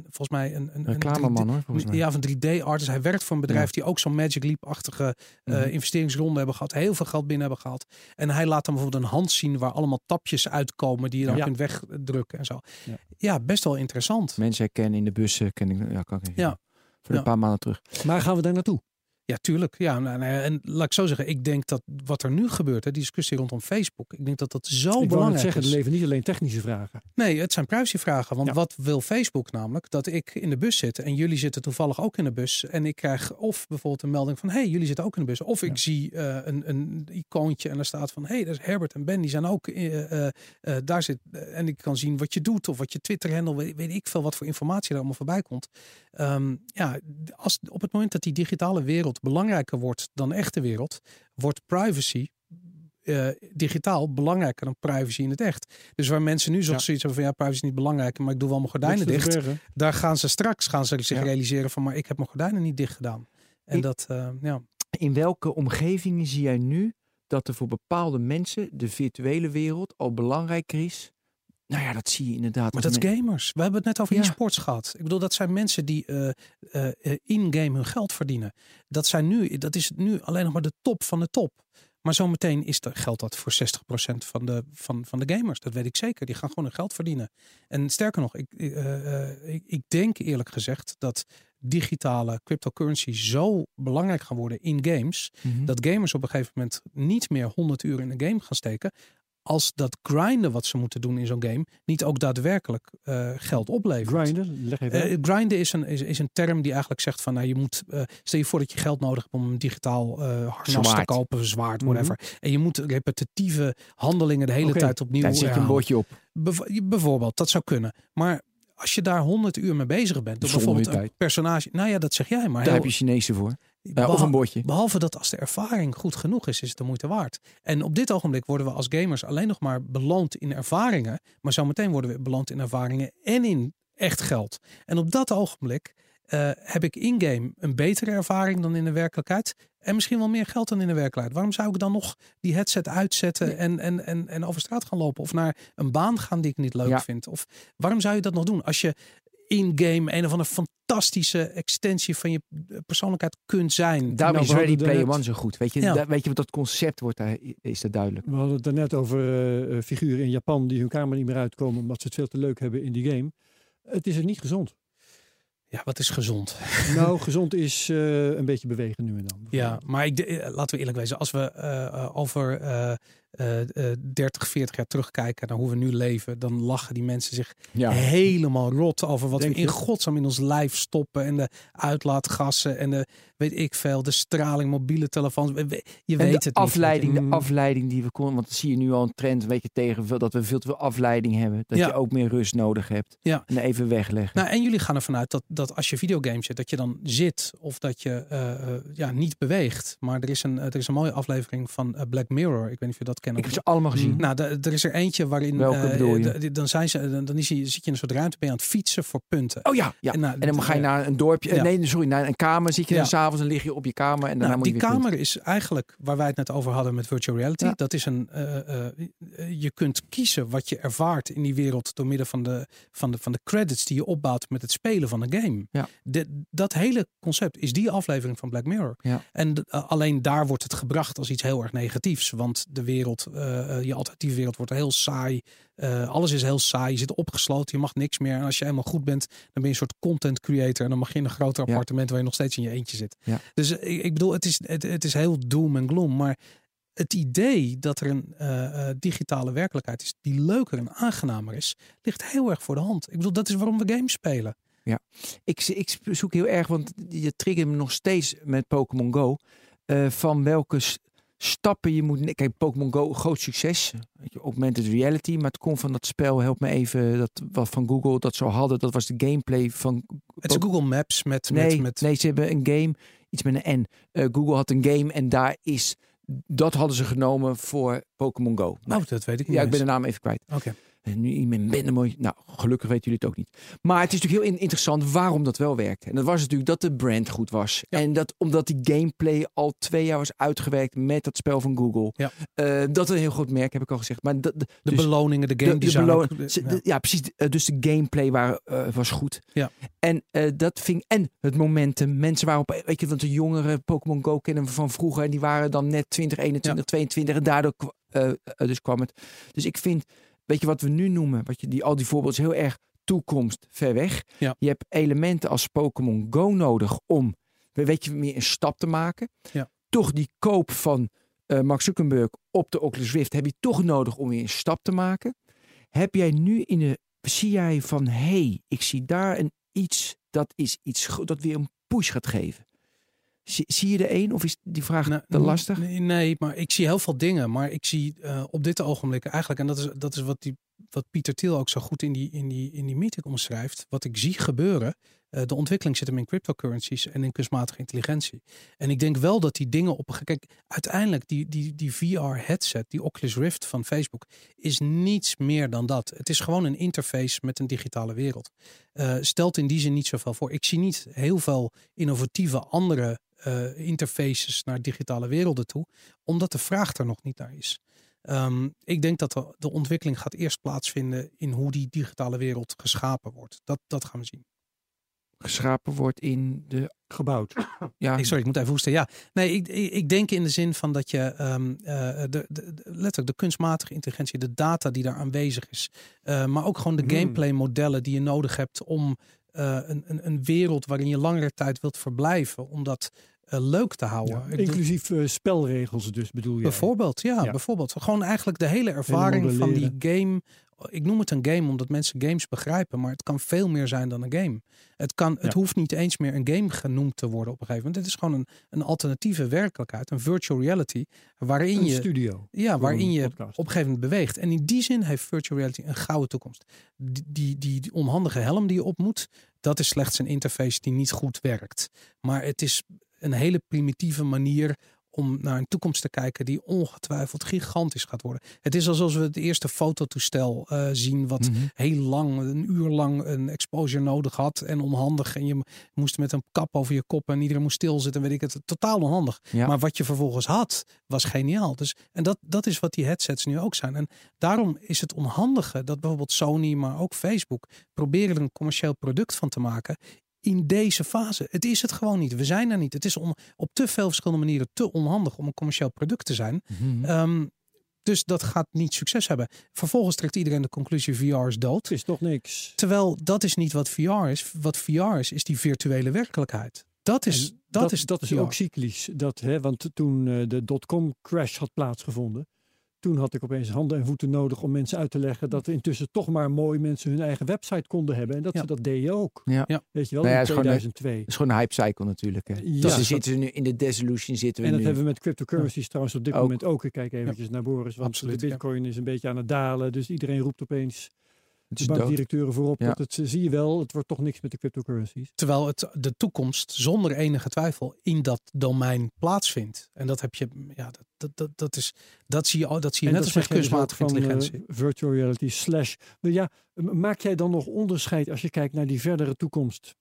volgens mij een, een, Reclameman, 3D hoor, volgens mij. Ja, een 3D-artist. Hij werkt voor een bedrijf Ja. die ook zo'n Magic Leap-achtige Mhm. investeringsronde hebben gehad. Heel veel geld binnen hebben gehad. En hij laat dan bijvoorbeeld een hand zien waar allemaal tapjes uitkomen die je dan Ja. kunt wegdrukken en zo. Ja. Ja, best wel interessant. Mensen herkennen in de bussen. Ken ik, ja, kan ik. Ja. Voor Ja. een paar maanden terug. Maar gaan we daar naartoe? Ja, tuurlijk. Ja, nou, nou ja, en laat ik zo zeggen, ik denk dat wat er nu gebeurt, hè, die discussie rondom Facebook, ik denk dat dat zo ik belangrijk zeggen, is. er leven niet alleen technische vragen. Nee, het zijn privacyvragen. Want Ja. wat wil Facebook namelijk? Dat ik in de bus zit en jullie zitten toevallig ook in de bus. En ik krijg of bijvoorbeeld een melding van: hey, jullie zitten ook in de bus. Of ik zie eh, een, een icoontje en er staat van: hey, dat is Herbert en Ben, die zijn ook eh, eh, daar zit. en ik kan zien wat je doet of wat je Twitter-handle, weet, weet ik veel wat voor informatie er allemaal voorbij komt. Ehm, ja, als, op het moment dat die digitale wereld belangrijker wordt dan de echte wereld, wordt privacy eh, digitaal belangrijker dan privacy in het echt. Dus waar mensen nu Ja. zoiets hebben van ja, privacy is niet belangrijk, maar ik doe wel mijn gordijnen dicht. Daar gaan ze straks gaan ze zich Ja. realiseren van maar ik heb mijn gordijnen niet dicht gedaan. En Ik- dat, eh, ja. In welke omgevingen zie jij nu dat er voor bepaalde mensen de virtuele wereld al belangrijker is? Nou ja, dat zie je inderdaad. Maar dat is gamers. We hebben het net over Ja. e-sports gehad. Ik bedoel, dat zijn mensen die eh, eh, eh, in-game hun geld verdienen. Dat, zijn nu, dat is nu alleen nog maar de top van de top. Maar zometeen is dat, geldt dat voor 60% van de, van, van de gamers. Dat weet ik zeker. Die gaan gewoon hun geld verdienen. En sterker nog, ik, ik, ik denk eerlijk gezegd dat digitale cryptocurrency zo belangrijk gaan worden in games. Mhm. Dat gamers op een gegeven moment niet meer 100 uur in een game gaan steken. Als dat grinden wat ze moeten doen in zo'n game niet ook daadwerkelijk eh, geld oplevert. Grinden, leg even Eh, grinden is een, is, is een term die eigenlijk zegt van nou je moet eh, stel je voor dat je geld nodig hebt om een digitaal eh harnas te kopen, zwaard, Mhm. whatever. En je moet repetitieve handelingen de hele tijd opnieuw Daar zet je een bordje op. Bev- bijvoorbeeld, dat zou kunnen. Maar als je daar 100 uur mee bezig bent, door bijvoorbeeld een personage, nou ja, dat zeg jij, maar Daar heel- heb je Chinezen voor. Of een bordje. Behalve dat als de ervaring goed genoeg is, is het de moeite waard. En op dit ogenblik worden we als gamers alleen nog maar beloond in ervaringen. Maar zometeen worden we beloond in ervaringen en in echt geld. En op dat ogenblik eh, heb ik in-game een betere ervaring dan in de werkelijkheid. En misschien wel meer geld dan in de werkelijkheid. Waarom zou ik dan nog die headset uitzetten en, en, en, en over straat gaan lopen? Of naar een baan gaan die ik niet leuk Ja. vind? Of waarom zou je dat nog doen? Als je in-game een of andere fantastische extensie van je persoonlijkheid kunt zijn. Daarom Nou, is Ready Player One zo goed. Weet je, Ja. weet je wat dat concept wordt, daar is dat duidelijk. We hadden het daarnet over eh, eh, figuren in Japan die hun kamer niet meer uitkomen omdat ze het veel te leuk hebben in die game. Het is er niet gezond. Ja, wat is gezond? Nou, gezond is eh, een beetje bewegen nu en dan. Ja, maar ik, de- laten we eerlijk wezen. Als we over 30, 40 jaar terugkijken naar hoe we nu leven, dan lachen die mensen zich Ja. helemaal rot over wat Denk we in je? godsnaam in ons lijf stoppen en de uitlaatgassen en de weet ik veel, de straling, mobiele telefoons. Je weet de het niet. afleiding, weet je. de Mm. afleiding die we konden, want dan zie je nu al een trend een beetje tegen veel- dat we veel te veel afleiding hebben, dat Ja. je ook meer rust nodig hebt Ja. en even wegleggen. Nou, en jullie gaan ervan uit dat, dat als je videogames zit, dat je dan zit of dat je eh, eh, ja, niet beweegt. Maar er is, een, er is een mooie aflevering van eh, Black Mirror. Ik weet niet of je dat kent. Ik heb ze allemaal gezien. Nou, de- er is er eentje waarin. Welke eh, bedoel je? dan, zijn ze, dan, dan is je, zit je in een soort ruimte, ben je aan het fietsen voor punten. Oh ja, ja. En, nou, En dan ga je naar een dorpje, eh, ja. nee, sorry, naar een kamer. Zit je Ja. dan s'avonds en lig je op je kamer en daarna Nou, moet die je punten. kamer is eigenlijk waar wij het net over hadden met virtual reality. Ja. Dat is een. eh, je kunt kiezen wat je ervaart in die wereld door middel van de, van de, van de credits die je opbouwt met het spelen van een game. Ja. De- dat hele concept is die aflevering van Black Mirror. Ja. En alleen daar wordt het gebracht als iets heel erg negatiefs. Want de wereld, eh, eh, je alternatieve wereld wordt heel saai. Eh, alles is heel saai. Je zit opgesloten. Je mag niks meer. En als je helemaal goed bent, dan ben je een soort content creator. En dan mag je in een groter Ja. appartement waar je nog steeds in je eentje zit. Ja. Dus ik, ik bedoel, het is, het, het is heel doom en gloom. Maar het idee dat er een digitale werkelijkheid is die leuker en aangenamer is, ligt heel erg voor de hand. Ik bedoel, dat is waarom we games spelen. Ik, ik zoek heel erg, want je triggert me nog steeds met Pokémon Go. van welke stappen je moet. Kijk, Pokémon Go, groot succes. Augmented reality. Maar het komt van dat spel, help me even. Dat wat van Google dat zo hadden. Dat was de gameplay van. Het is Google Maps met, Nee, met, met nee, ze hebben een game. Iets met een N. Eh, Google had een game en daar is. Dat hadden ze genomen voor Pokémon Go. Nou, Oh, dat weet ik niet. ja, ik ben de naam even kwijt. Oké. En nu iemand minder mooi. Nou, gelukkig weten jullie het ook niet. Maar het is natuurlijk heel in- interessant waarom dat wel werkt. En dat was natuurlijk dat de brand goed was. Ja. En dat omdat die gameplay al twee jaar was uitgewerkt met dat spel van Google. Ja. Eh, dat een heel groot merk, heb ik al gezegd. Maar dat, De dus beloningen, de game de, de ja. de- ja, precies. Eh, Dus de gameplay waren, eh, was goed. Ja. En eh, dat ving. En het momentum. Mensen waren op. Weet je, want de jongeren Pokémon Go kennen we van vroeger. En die waren dan net 20, 21, 22. En daardoor eh, eh, dus kwam het. Dus ik vind. Weet je wat we nu noemen? Wat je, die, al die voorbeelden is heel erg toekomst ver weg. Ja. Je hebt elementen als Pokémon Go nodig om weet je, meer een stap te maken. Ja. Toch die koop van eh, Mark Zuckerberg op de Oculus Rift heb je toch nodig om weer een stap te maken. Heb jij nu in de, zie jij van, hé, hey, ik zie daar een iets, dat is iets dat weer een push gaat geven. Zie, zie je er een of is die vraag Nou, te lastig? Nee, nee, maar ik zie heel veel dingen. Maar ik zie eh, op dit ogenblik eigenlijk, en dat is, dat is wat, die, wat Pieter Thiel ook zo goed in die, in, die, in die meeting omschrijft. Wat ik zie gebeuren. eh, de ontwikkeling zit hem in cryptocurrencies en in kunstmatige intelligentie. En ik denk wel dat die dingen op Kijk, uiteindelijk die, die, die VR-headset, die Oculus Rift van Facebook, is niets meer dan dat. Het is gewoon een interface met een digitale wereld. Eh, stelt in die zin niet zoveel voor. Ik zie niet heel veel innovatieve andere eh, interfaces naar digitale werelden toe, omdat de vraag er nog niet naar is. Ehm, ik denk dat de, de ontwikkeling gaat eerst plaatsvinden in hoe die digitale wereld geschapen wordt. Dat, dat gaan we zien. Geschapen wordt in de, Gebouwd. ja, Ik, sorry, ik moet even hoesten. Ja, nee, ik, ik, denk in de zin van dat je ehm, eh, de, de, de- letterlijk de kunstmatige intelligentie, de data die daar aanwezig is, eh, maar ook gewoon de Hmm. gameplay modellen die je nodig hebt om eh, een, een, een wereld waarin je langere tijd wilt verblijven, om dat eh, leuk te houden. Ja, inclusief eh, spelregels dus bedoel je. Bijvoorbeeld, ja, Ja. bijvoorbeeld. Gewoon eigenlijk de hele ervaring van die game. Ik noem het een game omdat mensen games begrijpen, maar het kan veel meer zijn dan een game. Het, kan, het Ja. hoeft niet eens meer een game genoemd te worden op een gegeven moment. Het is gewoon een, een alternatieve werkelijkheid, een virtual reality, waarin Een je, studio. ja, waarin je podcast. op een gegeven moment beweegt. En in die zin heeft virtual reality een gouden toekomst. Die, die, die, die onhandige helm die je op moet, dat is slechts een interface die niet goed werkt. Maar het is een hele primitieve manier om naar een toekomst te kijken die ongetwijfeld gigantisch gaat worden. Het is alsof we het eerste fototoestel eh, zien wat Mhm. heel lang, een uur lang een exposure nodig had en onhandig. En je moest met een kap over je kop en iedereen moest stilzitten, weet ik het. Totaal onhandig. Ja. Maar wat je vervolgens had, was geniaal. Dus, en dat, dat is wat die headsets nu ook zijn. En daarom is het onhandige dat bijvoorbeeld Sony, maar ook Facebook, proberen er een commercieel product van te maken in deze fase. Het is het gewoon niet. We zijn er niet. Het is on- op te veel verschillende manieren te onhandig om een commercieel product te zijn. Mhm. Ehm, dus dat gaat niet succes hebben. Vervolgens trekt iedereen de conclusie VR is dood. Het is toch niks. Terwijl dat is niet wat VR is. Wat VR is, is die virtuele werkelijkheid. Dat is, En dat, is, dat is ook cyclisch. Dat, hè, want toen eh, de dotcom crash had plaatsgevonden, toen had ik opeens handen en voeten nodig om mensen uit te leggen dat er intussen toch maar mooi mensen hun eigen website konden hebben. En dat Ja. ze dat deden ook. Ja. Ja. Weet je wel, Nou ja, in het is gewoon een- 2002. Dat is gewoon een hype cycle natuurlijk. Hè. Ja, dus we zitten nu in de dissolution zitten we En dat nu. hebben we met cryptocurrencies trouwens op dit Ook. moment ook. Ik kijk eventjes naar Boris, want Absoluut, de ja. bitcoin is een beetje aan het dalen. Dus iedereen roept opeens de bankdirecteuren voorop. Ja. Dat het, eh, zie je wel, het wordt toch niks met de cryptocurrencies. Terwijl het de toekomst zonder enige twijfel in dat domein plaatsvindt. En dat heb je, ja, dat, dat, dat, dat is, dat zie je, al- dat zie je En net dat als met dus kunstmatige van, eh, intelligentie. virtual reality slash. Maar ja, maak jij dan nog onderscheid als je kijkt naar die verdere toekomst?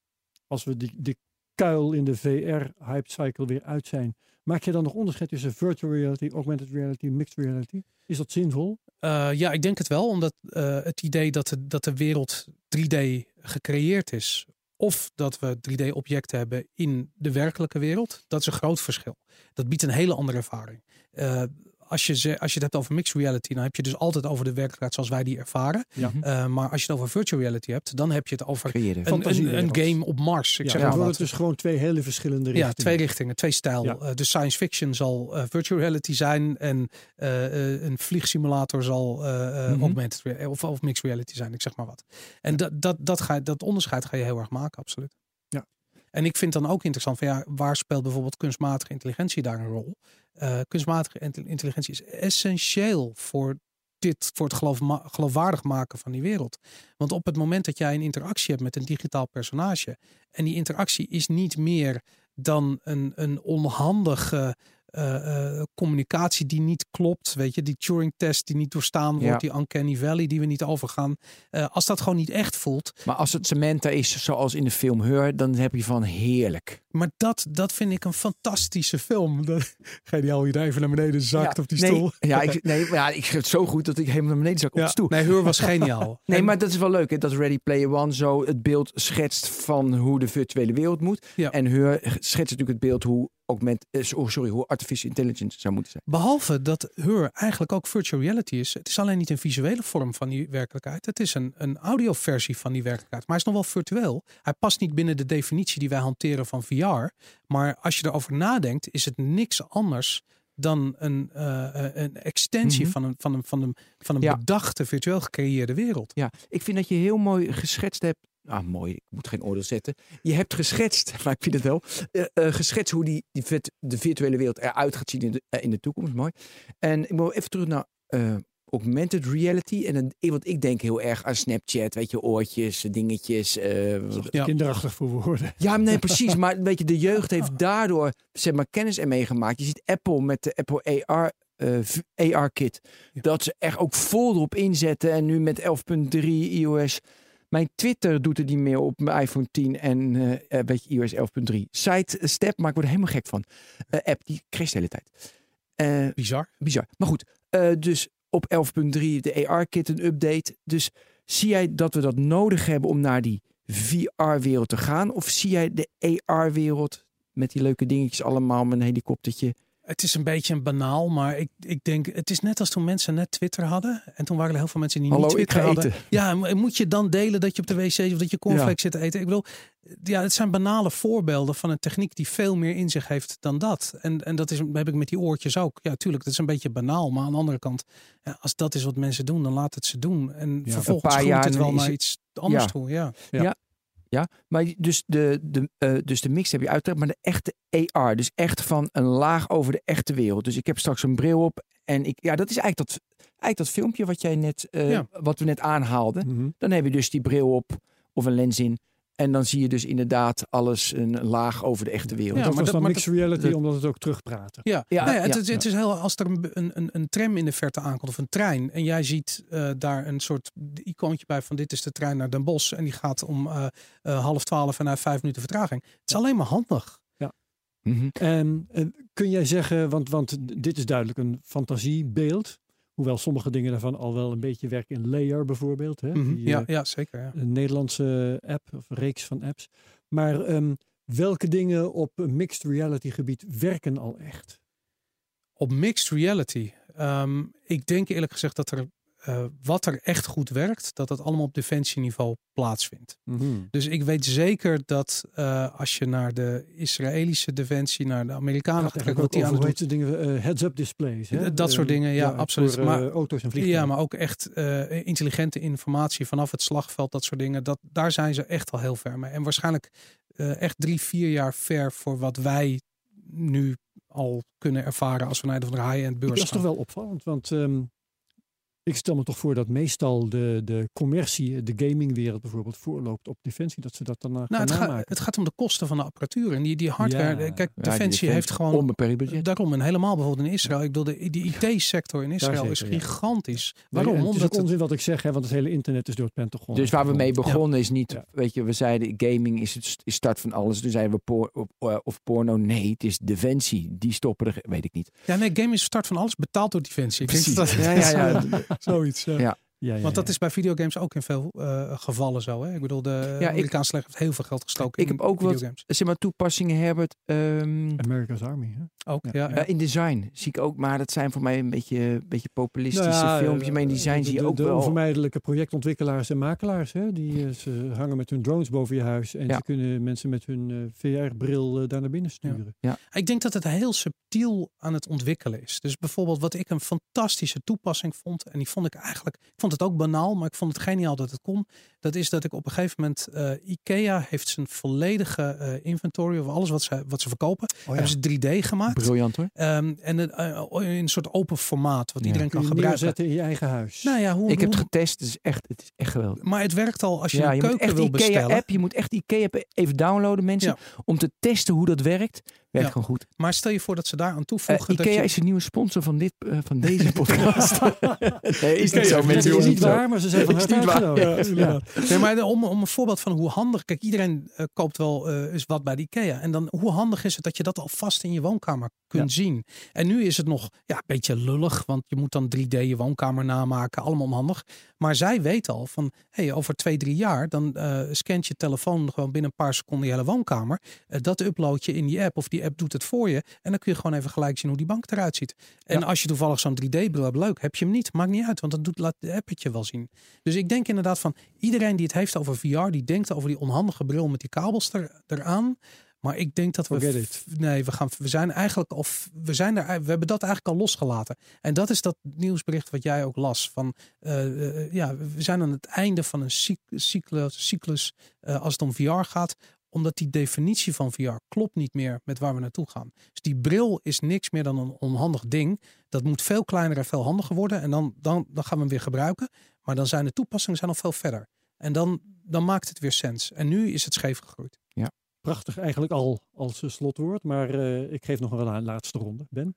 Als we die, die kuil in de VR-hype cycle weer uit zijn. Maak je dan nog onderscheid tussen virtual reality, augmented reality, mixed reality? Is dat zinvol? Eh, ja, ik denk het wel, omdat eh, het idee dat de, dat de wereld 3D gecreëerd is, of dat we 3D-objecten hebben in de werkelijke wereld, dat is een groot verschil. Dat biedt een hele andere ervaring. Eh, als, je, ze- als je het hebt over mixed reality, dan heb je dus altijd over de werkelijkheid zoals wij die ervaren. Ja. Mhm. Eh, maar als je het over virtual reality hebt, dan heb je het over Creëren. een, een, een game op Mars. Ik ja, zeg maar het dus gewoon twee hele verschillende richtingen. Ja, twee richtingen, twee stijl. Ja. Eh, dus science fiction zal eh, virtual reality zijn en eh, eh, een vliegsimulator zal eh, eh, Mhm. augmented of, of mixed reality zijn, ik zeg maar wat. En dat, dat, dat, ga, je- dat onderscheid ga je heel erg maken, absoluut. En ik vind dan ook interessant van ja, waar speelt bijvoorbeeld kunstmatige intelligentie daar een rol? Eh, kunstmatige intel- intelligentie is essentieel voor dit, voor het geloofwaardig maken van die wereld. Want op het moment dat jij een interactie hebt met een digitaal personage en die interactie is niet meer dan een, een onhandige eh, eh, communicatie die niet klopt. Weet je, die Turing-test die niet doorstaan wordt, Ja. die Uncanny Valley die we niet overgaan. Eh, als dat gewoon niet echt voelt. Maar als het Samantha is zoals in de film Her, dan heb je van heerlijk. Maar dat, dat vind ik een fantastische film. Geniaal je daar even naar beneden zakt ja, op die nee, stoel. Ja, ik, nee, ja, ik schreef het zo goed dat ik helemaal naar beneden zak op Ja, de stoel. Nee, Heur was geniaal. Nee, maar dat is wel leuk hè, dat Ready Player One zo het beeld schetst van hoe de virtuele wereld moet. Ja. En Her schetst natuurlijk het beeld hoe, augment, eh, oh, sorry, hoe artificial intelligence zou moeten zijn. Behalve dat Heur eigenlijk ook virtual reality is. Het is alleen niet een visuele vorm van die werkelijkheid. Het is een, een audioversie van die werkelijkheid. Maar hij is nog wel virtueel. Hij past niet binnen de definitie die wij hanteren van VR. Maar als je erover nadenkt, is het niks anders dan een, eh, eh, een extensie Mhm. van een, van een, van een, van een Ja. bedachte, virtueel gecreëerde wereld. Ja, ik vind dat je heel mooi geschetst hebt. Ah, mooi, ik moet geen oordeel zetten. Je hebt geschetst, maar ik vind het wel. eh, eh, geschetst hoe die, die vet- de virtuele wereld eruit gaat zien in de, eh, in de toekomst. Mooi. En ik wil even terug naar eh, augmented reality. En dan, want ik denk heel erg aan Snapchat, weet je, oortjes, dingetjes. eh, Ja. Kinderachtig voor woorden. ja, nee, precies. Maar weet je, de jeugd heeft daardoor zeg maar, kennis ermee gemaakt. Je ziet Apple met de Apple AR, eh, v- AR kit. Ja. Dat ze er ook vol erop inzetten. En nu met 11.3 iOS. Mijn Twitter doet het niet meer op mijn iPhone 10 en eh eh, weet je, iOS 11.3. Sidestep, maar ik word er helemaal gek van. Eh, app, die crasht de hele tijd. Eh, Bizar. bizar. Maar goed, eh, dus op 11.3 de AR-kit een update. Dus zie jij dat we dat nodig hebben om naar die VR-wereld te gaan? Of zie jij de AR-wereld met die leuke dingetjes allemaal met een helikoptertje? Het is een beetje een banaal, maar ik, ik denk, het is net als toen mensen net Twitter hadden. En toen waren er heel veel mensen die Hallo, niet ik Twitter ga hadden. eten. Ja, moet je dan delen dat je op de wc zit of dat je cornflakes zit te eten? Ik bedoel, ja, het zijn banale voorbeelden van een techniek die veel meer in zich heeft dan dat. En, en dat is, heb ik met die oortjes ook. Ja, tuurlijk, dat is een beetje banaal. Maar aan de andere kant, ja, als dat is wat mensen doen, dan laat het ze doen. En Ja, vervolgens een paar groeit het wel naar iets anders Ja. toe. Ja. Ja, maar die- dus de, de, eh, dus de mix heb je uiteraard, maar de echte AR. Dus echt van een laag over de echte wereld. Dus ik heb straks een bril op en ik, ja, dat is eigenlijk dat, eigenlijk dat filmpje wat jij net, eh, Ja. wat we net aanhaalden. Mhm. Dan heb je dus die bril op of een lens in. En dan zie je dus inderdaad alles een laag over de echte wereld. Ja, dat maar was dat- dan maar mixed reality, dat- omdat het ook terugpraten. Ja, Ja, Nou ja, het, ja, het, het is heel, als er een, een, een, tram in de verte aankomt of een trein en jij ziet eh, daar een soort icoontje bij van dit is de trein naar Den Bosch en die gaat om eh, eh, half twaalf en na vijf minuten vertraging. Het is alleen maar handig. Mhm. En eh, kun jij zeggen, want, want dit is duidelijk een fantasiebeeld. Hoewel sommige dingen daarvan al wel een beetje werken in Layer bijvoorbeeld. Hè? Mhm. Die, ja, eh, ja, zeker. Ja. een Nederlandse app of reeks van apps. Maar ehm, welke dingen op een mixed reality gebied werken al echt? Op mixed reality. ehm, ik denk eerlijk gezegd dat er eh, wat er echt goed werkt, dat dat allemaal op defensieniveau plaatsvindt. Dus ik weet zeker dat eh, als je naar de Israëlische defensie, naar de Amerikanen gaat kijken, wat die aan het doen. dingen, eh, heads-up displays. Hè? Dat soort dingen, ja, absoluut. Voor Maar- auto's en vliegtuigen. Ja, maar ook echt intelligente informatie vanaf het slagveld, dat soort dingen. Dat, daar zijn ze echt al heel ver mee. En waarschijnlijk echt drie, vier jaar ver voor wat wij nu al kunnen ervaren als we naar de high-end beurs Dat is toch wel opvallend, want ehm, ik stel me toch voor dat meestal de, de commercie, de gamingwereld bijvoorbeeld, voorloopt op defensie, dat ze dat daarna Nou, gaan het, het gaat om de kosten van de apparatuur. En die, die hardware, Ja. eh, kijk, Ja, Defensie heeft gewoon Onbeperkt budget. Daarom, en helemaal bijvoorbeeld in Israël. Ik bedoel, de, die IT-sector in Israël zeker, is gigantisch. Waarom? het is Omdat het, onzin wat ik zeg, hè, want het hele internet is door het Pentagon. Dus waar we mee begonnen is niet, Ja. weet je, we zeiden gaming is het is start van alles. Toen zeiden we por, of, eh, of porno. Nee, het is defensie. Die stoppen er, weet ik niet. ja, nee, game is start van alles betaald door Defensie. Ik denk Precies. dat- Ja, ja, ja. Zoiets. ja. Ja. Ja, ja, Want dat ja. is bij videogames ook in veel eh, gevallen zo. Hè? Ik bedoel, de ik- Amerikaanse leger heeft heel veel geld gestoken Ik in heb ook wat-. Zeg maar toepassingen, Herbert. ehm, America's Army. Hè? Ook, Ja. ja. ja. in design zie ik ook, maar dat zijn voor mij een beetje, een beetje populistische Nou ja, filmpjes. Maar in eh, design de- zie je de- ook de wel. onvermijdelijke projectontwikkelaars en makelaars. Hè? Die eh, ze hangen met hun drones boven je huis en Ja. ze kunnen mensen met hun eh, VR-bril daar naar binnen sturen. Ik denk dat het heel subtiel aan het ontwikkelen is. Dus bijvoorbeeld wat ik een fantastische toepassing vond. En die vond ik eigenlijk, ik vond het ook banaal, maar ik vond het geniaal dat het kon. Dat is dat ik op een gegeven moment, eh, IKEA heeft zijn volledige eh, inventory of alles wat ze, wat ze verkopen. hebben ze 3D gemaakt. Briljant hoor. Ehm, en eh, in een soort open formaat wat Ja. iedereen Kun kan je gebruiken. in je eigen huis. Nou ja, hoe, Ik heb het getest. Het is echt, het is echt geweldig. maar het werkt al als je Ja, een je keuken echt wil die IKEA bestellen. app. Je moet echt IKEA app even downloaden, mensen. Ja. Om te testen hoe dat werkt. Werkt Ja. gewoon goed. Maar stel je voor dat ze daar aan Eh, toevoegen. dat IKEA je, is een nieuwe sponsor van, dit, eh, van deze podcast. nee, is niet zo, dat mensen. is niet waar, maar ze zijn van harte uitgenodigd. Ja. Nee, maar om, om een voorbeeld van hoe handig. Kijk, iedereen eh, koopt wel eens wat bij de IKEA. En dan hoe handig is het dat je dat alvast in je woonkamer kunt zien. En nu is het nog ja, een beetje lullig, want je moet dan 3D je woonkamer namaken. Allemaal onhandig. Maar zij weten al van, hey, over twee, drie jaar, dan scant je telefoon gewoon binnen een paar seconden je hele woonkamer. Dat upload je in die app of die app doet het voor je. En dan kun je gewoon even gelijk zien hoe die bank eruit ziet. En als je toevallig zo'n 3D-bril hebt, leuk. Heb je hem niet, maakt niet uit, want dan doet, laat de app het je wel zien. Dus ik denk inderdaad van iedereen die het heeft over VR, die denkt over die onhandige bril met die kabels er, eraan. Maar ik denk dat we. Nee, we, gaan, we zijn eigenlijk. Of we, zijn er, we hebben dat eigenlijk al losgelaten. En dat is dat nieuwsbericht wat jij ook las. Van, eh, eh, ja, we zijn aan het einde van een cyc- cyclus, cyclus eh, als het om VR gaat omdat die definitie van VR klopt niet meer met waar we naartoe gaan. Dus die bril is niks meer dan een onhandig ding. Dat moet veel kleiner en veel handiger worden. En dan, dan, dan gaan we hem weer gebruiken. Maar dan zijn de toepassingen zijn al veel verder. En dan, dan maakt het weer sens. En nu is het scheef gegroeid. Prachtig eigenlijk al als eh, slotwoord, maar eh, ik geef nog wel een laatste ronde. Ben?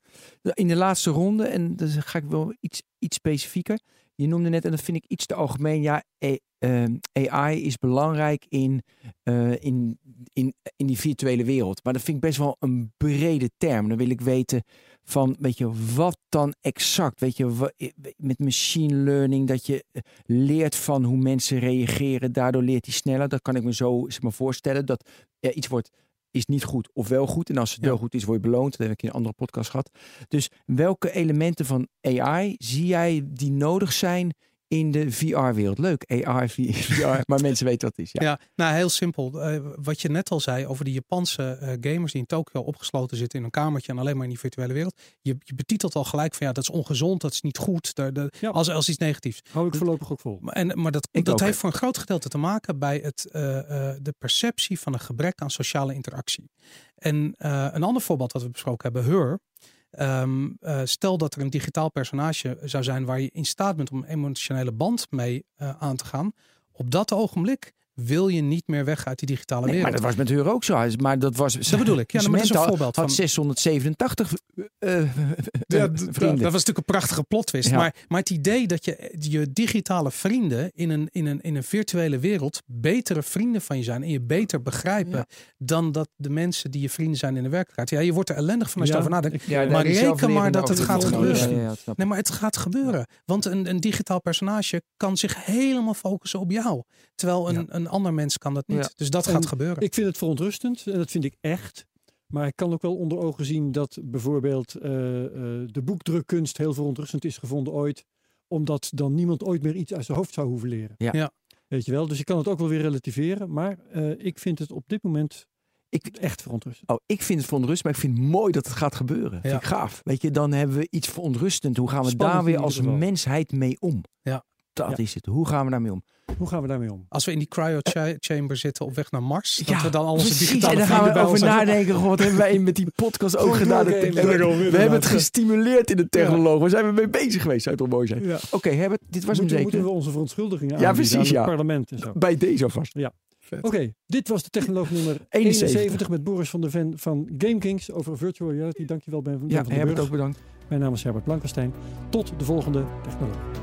In de laatste ronde, en dan ga ik wel iets, iets specifieker. Je noemde net, en dat vind ik iets te algemeen, ja, A- ehm, AI is belangrijk in, eh, in, in, in die virtuele wereld. Maar dat vind ik best wel een brede term. Dan wil ik weten van, weet je, wat dan exact? Weet je, wa- met machine learning, dat je leert van hoe mensen reageren, daardoor leert hij sneller. Dat kan ik me zo zeg maar, voorstellen, dat er iets wordt is niet goed of wel goed. En als het Ja. wel goed is, word je beloond. Dat heb ik in een andere podcast gehad. Dus welke elementen van AI zie jij die nodig zijn in de VR-wereld? Leuk, AR, VR, maar mensen weten wat het is. Ja. Ja, nou heel simpel. Eh, wat je net al zei over die Japanse eh, gamers die in Tokio opgesloten zitten in een kamertje en alleen maar in die virtuele wereld. Je, je betitelt al gelijk van ja, dat is ongezond, dat is niet goed. Daar, daar- Ja. als, als iets negatiefs. Hou ik voorlopig ook vol. Maar, en, maar dat, Ik dat ook, heeft voor een groot gedeelte te maken bij het, eh, eh, de perceptie van een gebrek aan sociale interactie. En eh, een ander voorbeeld wat we besproken hebben, Her. Ehm, eh, stel dat er een digitaal personage zou zijn waar je in staat bent om een emotionele band mee eh, aan te gaan. Op dat ogenblik wil je niet meer weg uit die digitale Nee, wereld. maar dat was met Heur ook zo. Maar dat was. Dat bedoel ik. Ja, maar dat is een voorbeeld had van- 687 eh, eh, Ja, eh, vrienden. Dat was natuurlijk een prachtige plot twist. Ja. Maar, maar het idee dat je je digitale vrienden in een, in, een, in een virtuele wereld betere vrienden van je zijn en je beter begrijpen dan dat de mensen die je vrienden zijn in de werkelijkheid. Ja, je wordt er ellendig van als je Ja, erover nadenkt. maar reken maar dat het over gaat gebeuren. Nee, maar het gaat gebeuren. Want een, een digitaal personage kan zich helemaal focussen op jou. Terwijl een, een ander mens kan dat niet. Ja. Dus dat En gaat gebeuren. Ik vind het verontrustend en dat vind ik echt. Maar ik kan ook wel onder ogen zien dat bijvoorbeeld eh, eh, de boekdrukkunst heel verontrustend is gevonden ooit. Omdat dan niemand ooit meer iets uit zijn hoofd zou hoeven leren. Ja. Ja. Weet je wel? Dus je kan het ook wel weer relativeren. Maar eh, ik vind het op dit moment Ik, echt verontrustend. Oh, ik vind het verontrustend, maar ik vind het mooi dat het gaat gebeuren. Vind Ja. ik gaaf. Weet je, dan hebben we iets verontrustend. Hoe gaan we Spannend daar weer als mensheid mee om? Ja. Dat Ja. is het. Hoe gaan we daarmee om? Hoe gaan we daarmee om? Als we in die cryo cha- chamber zitten op weg naar Mars, dat we dan al onze precies. digitale En dan gaan we over nadenken. Wat hebben wij met die podcast ook gedaan? we, hebben het gestimuleerd in de technologie. Waar zijn we mee bezig geweest? Zou toch mooi zijn? Ja. Oké, Herbert, dit was hem moeten, zeker. moeten we onze verontschuldigingen Ja, aanbieden precies, aan het ja. parlement en zo. Bij deze alvast. Oké, dit was de technoloog nummer 71. 71 met Boris van der Ven van GameKings over virtual reality. Dankjewel Ben, ben Ja, van Herbert Burg. ook bedankt. Mijn naam is Herbert Blankenstein. Tot de volgende technoloog.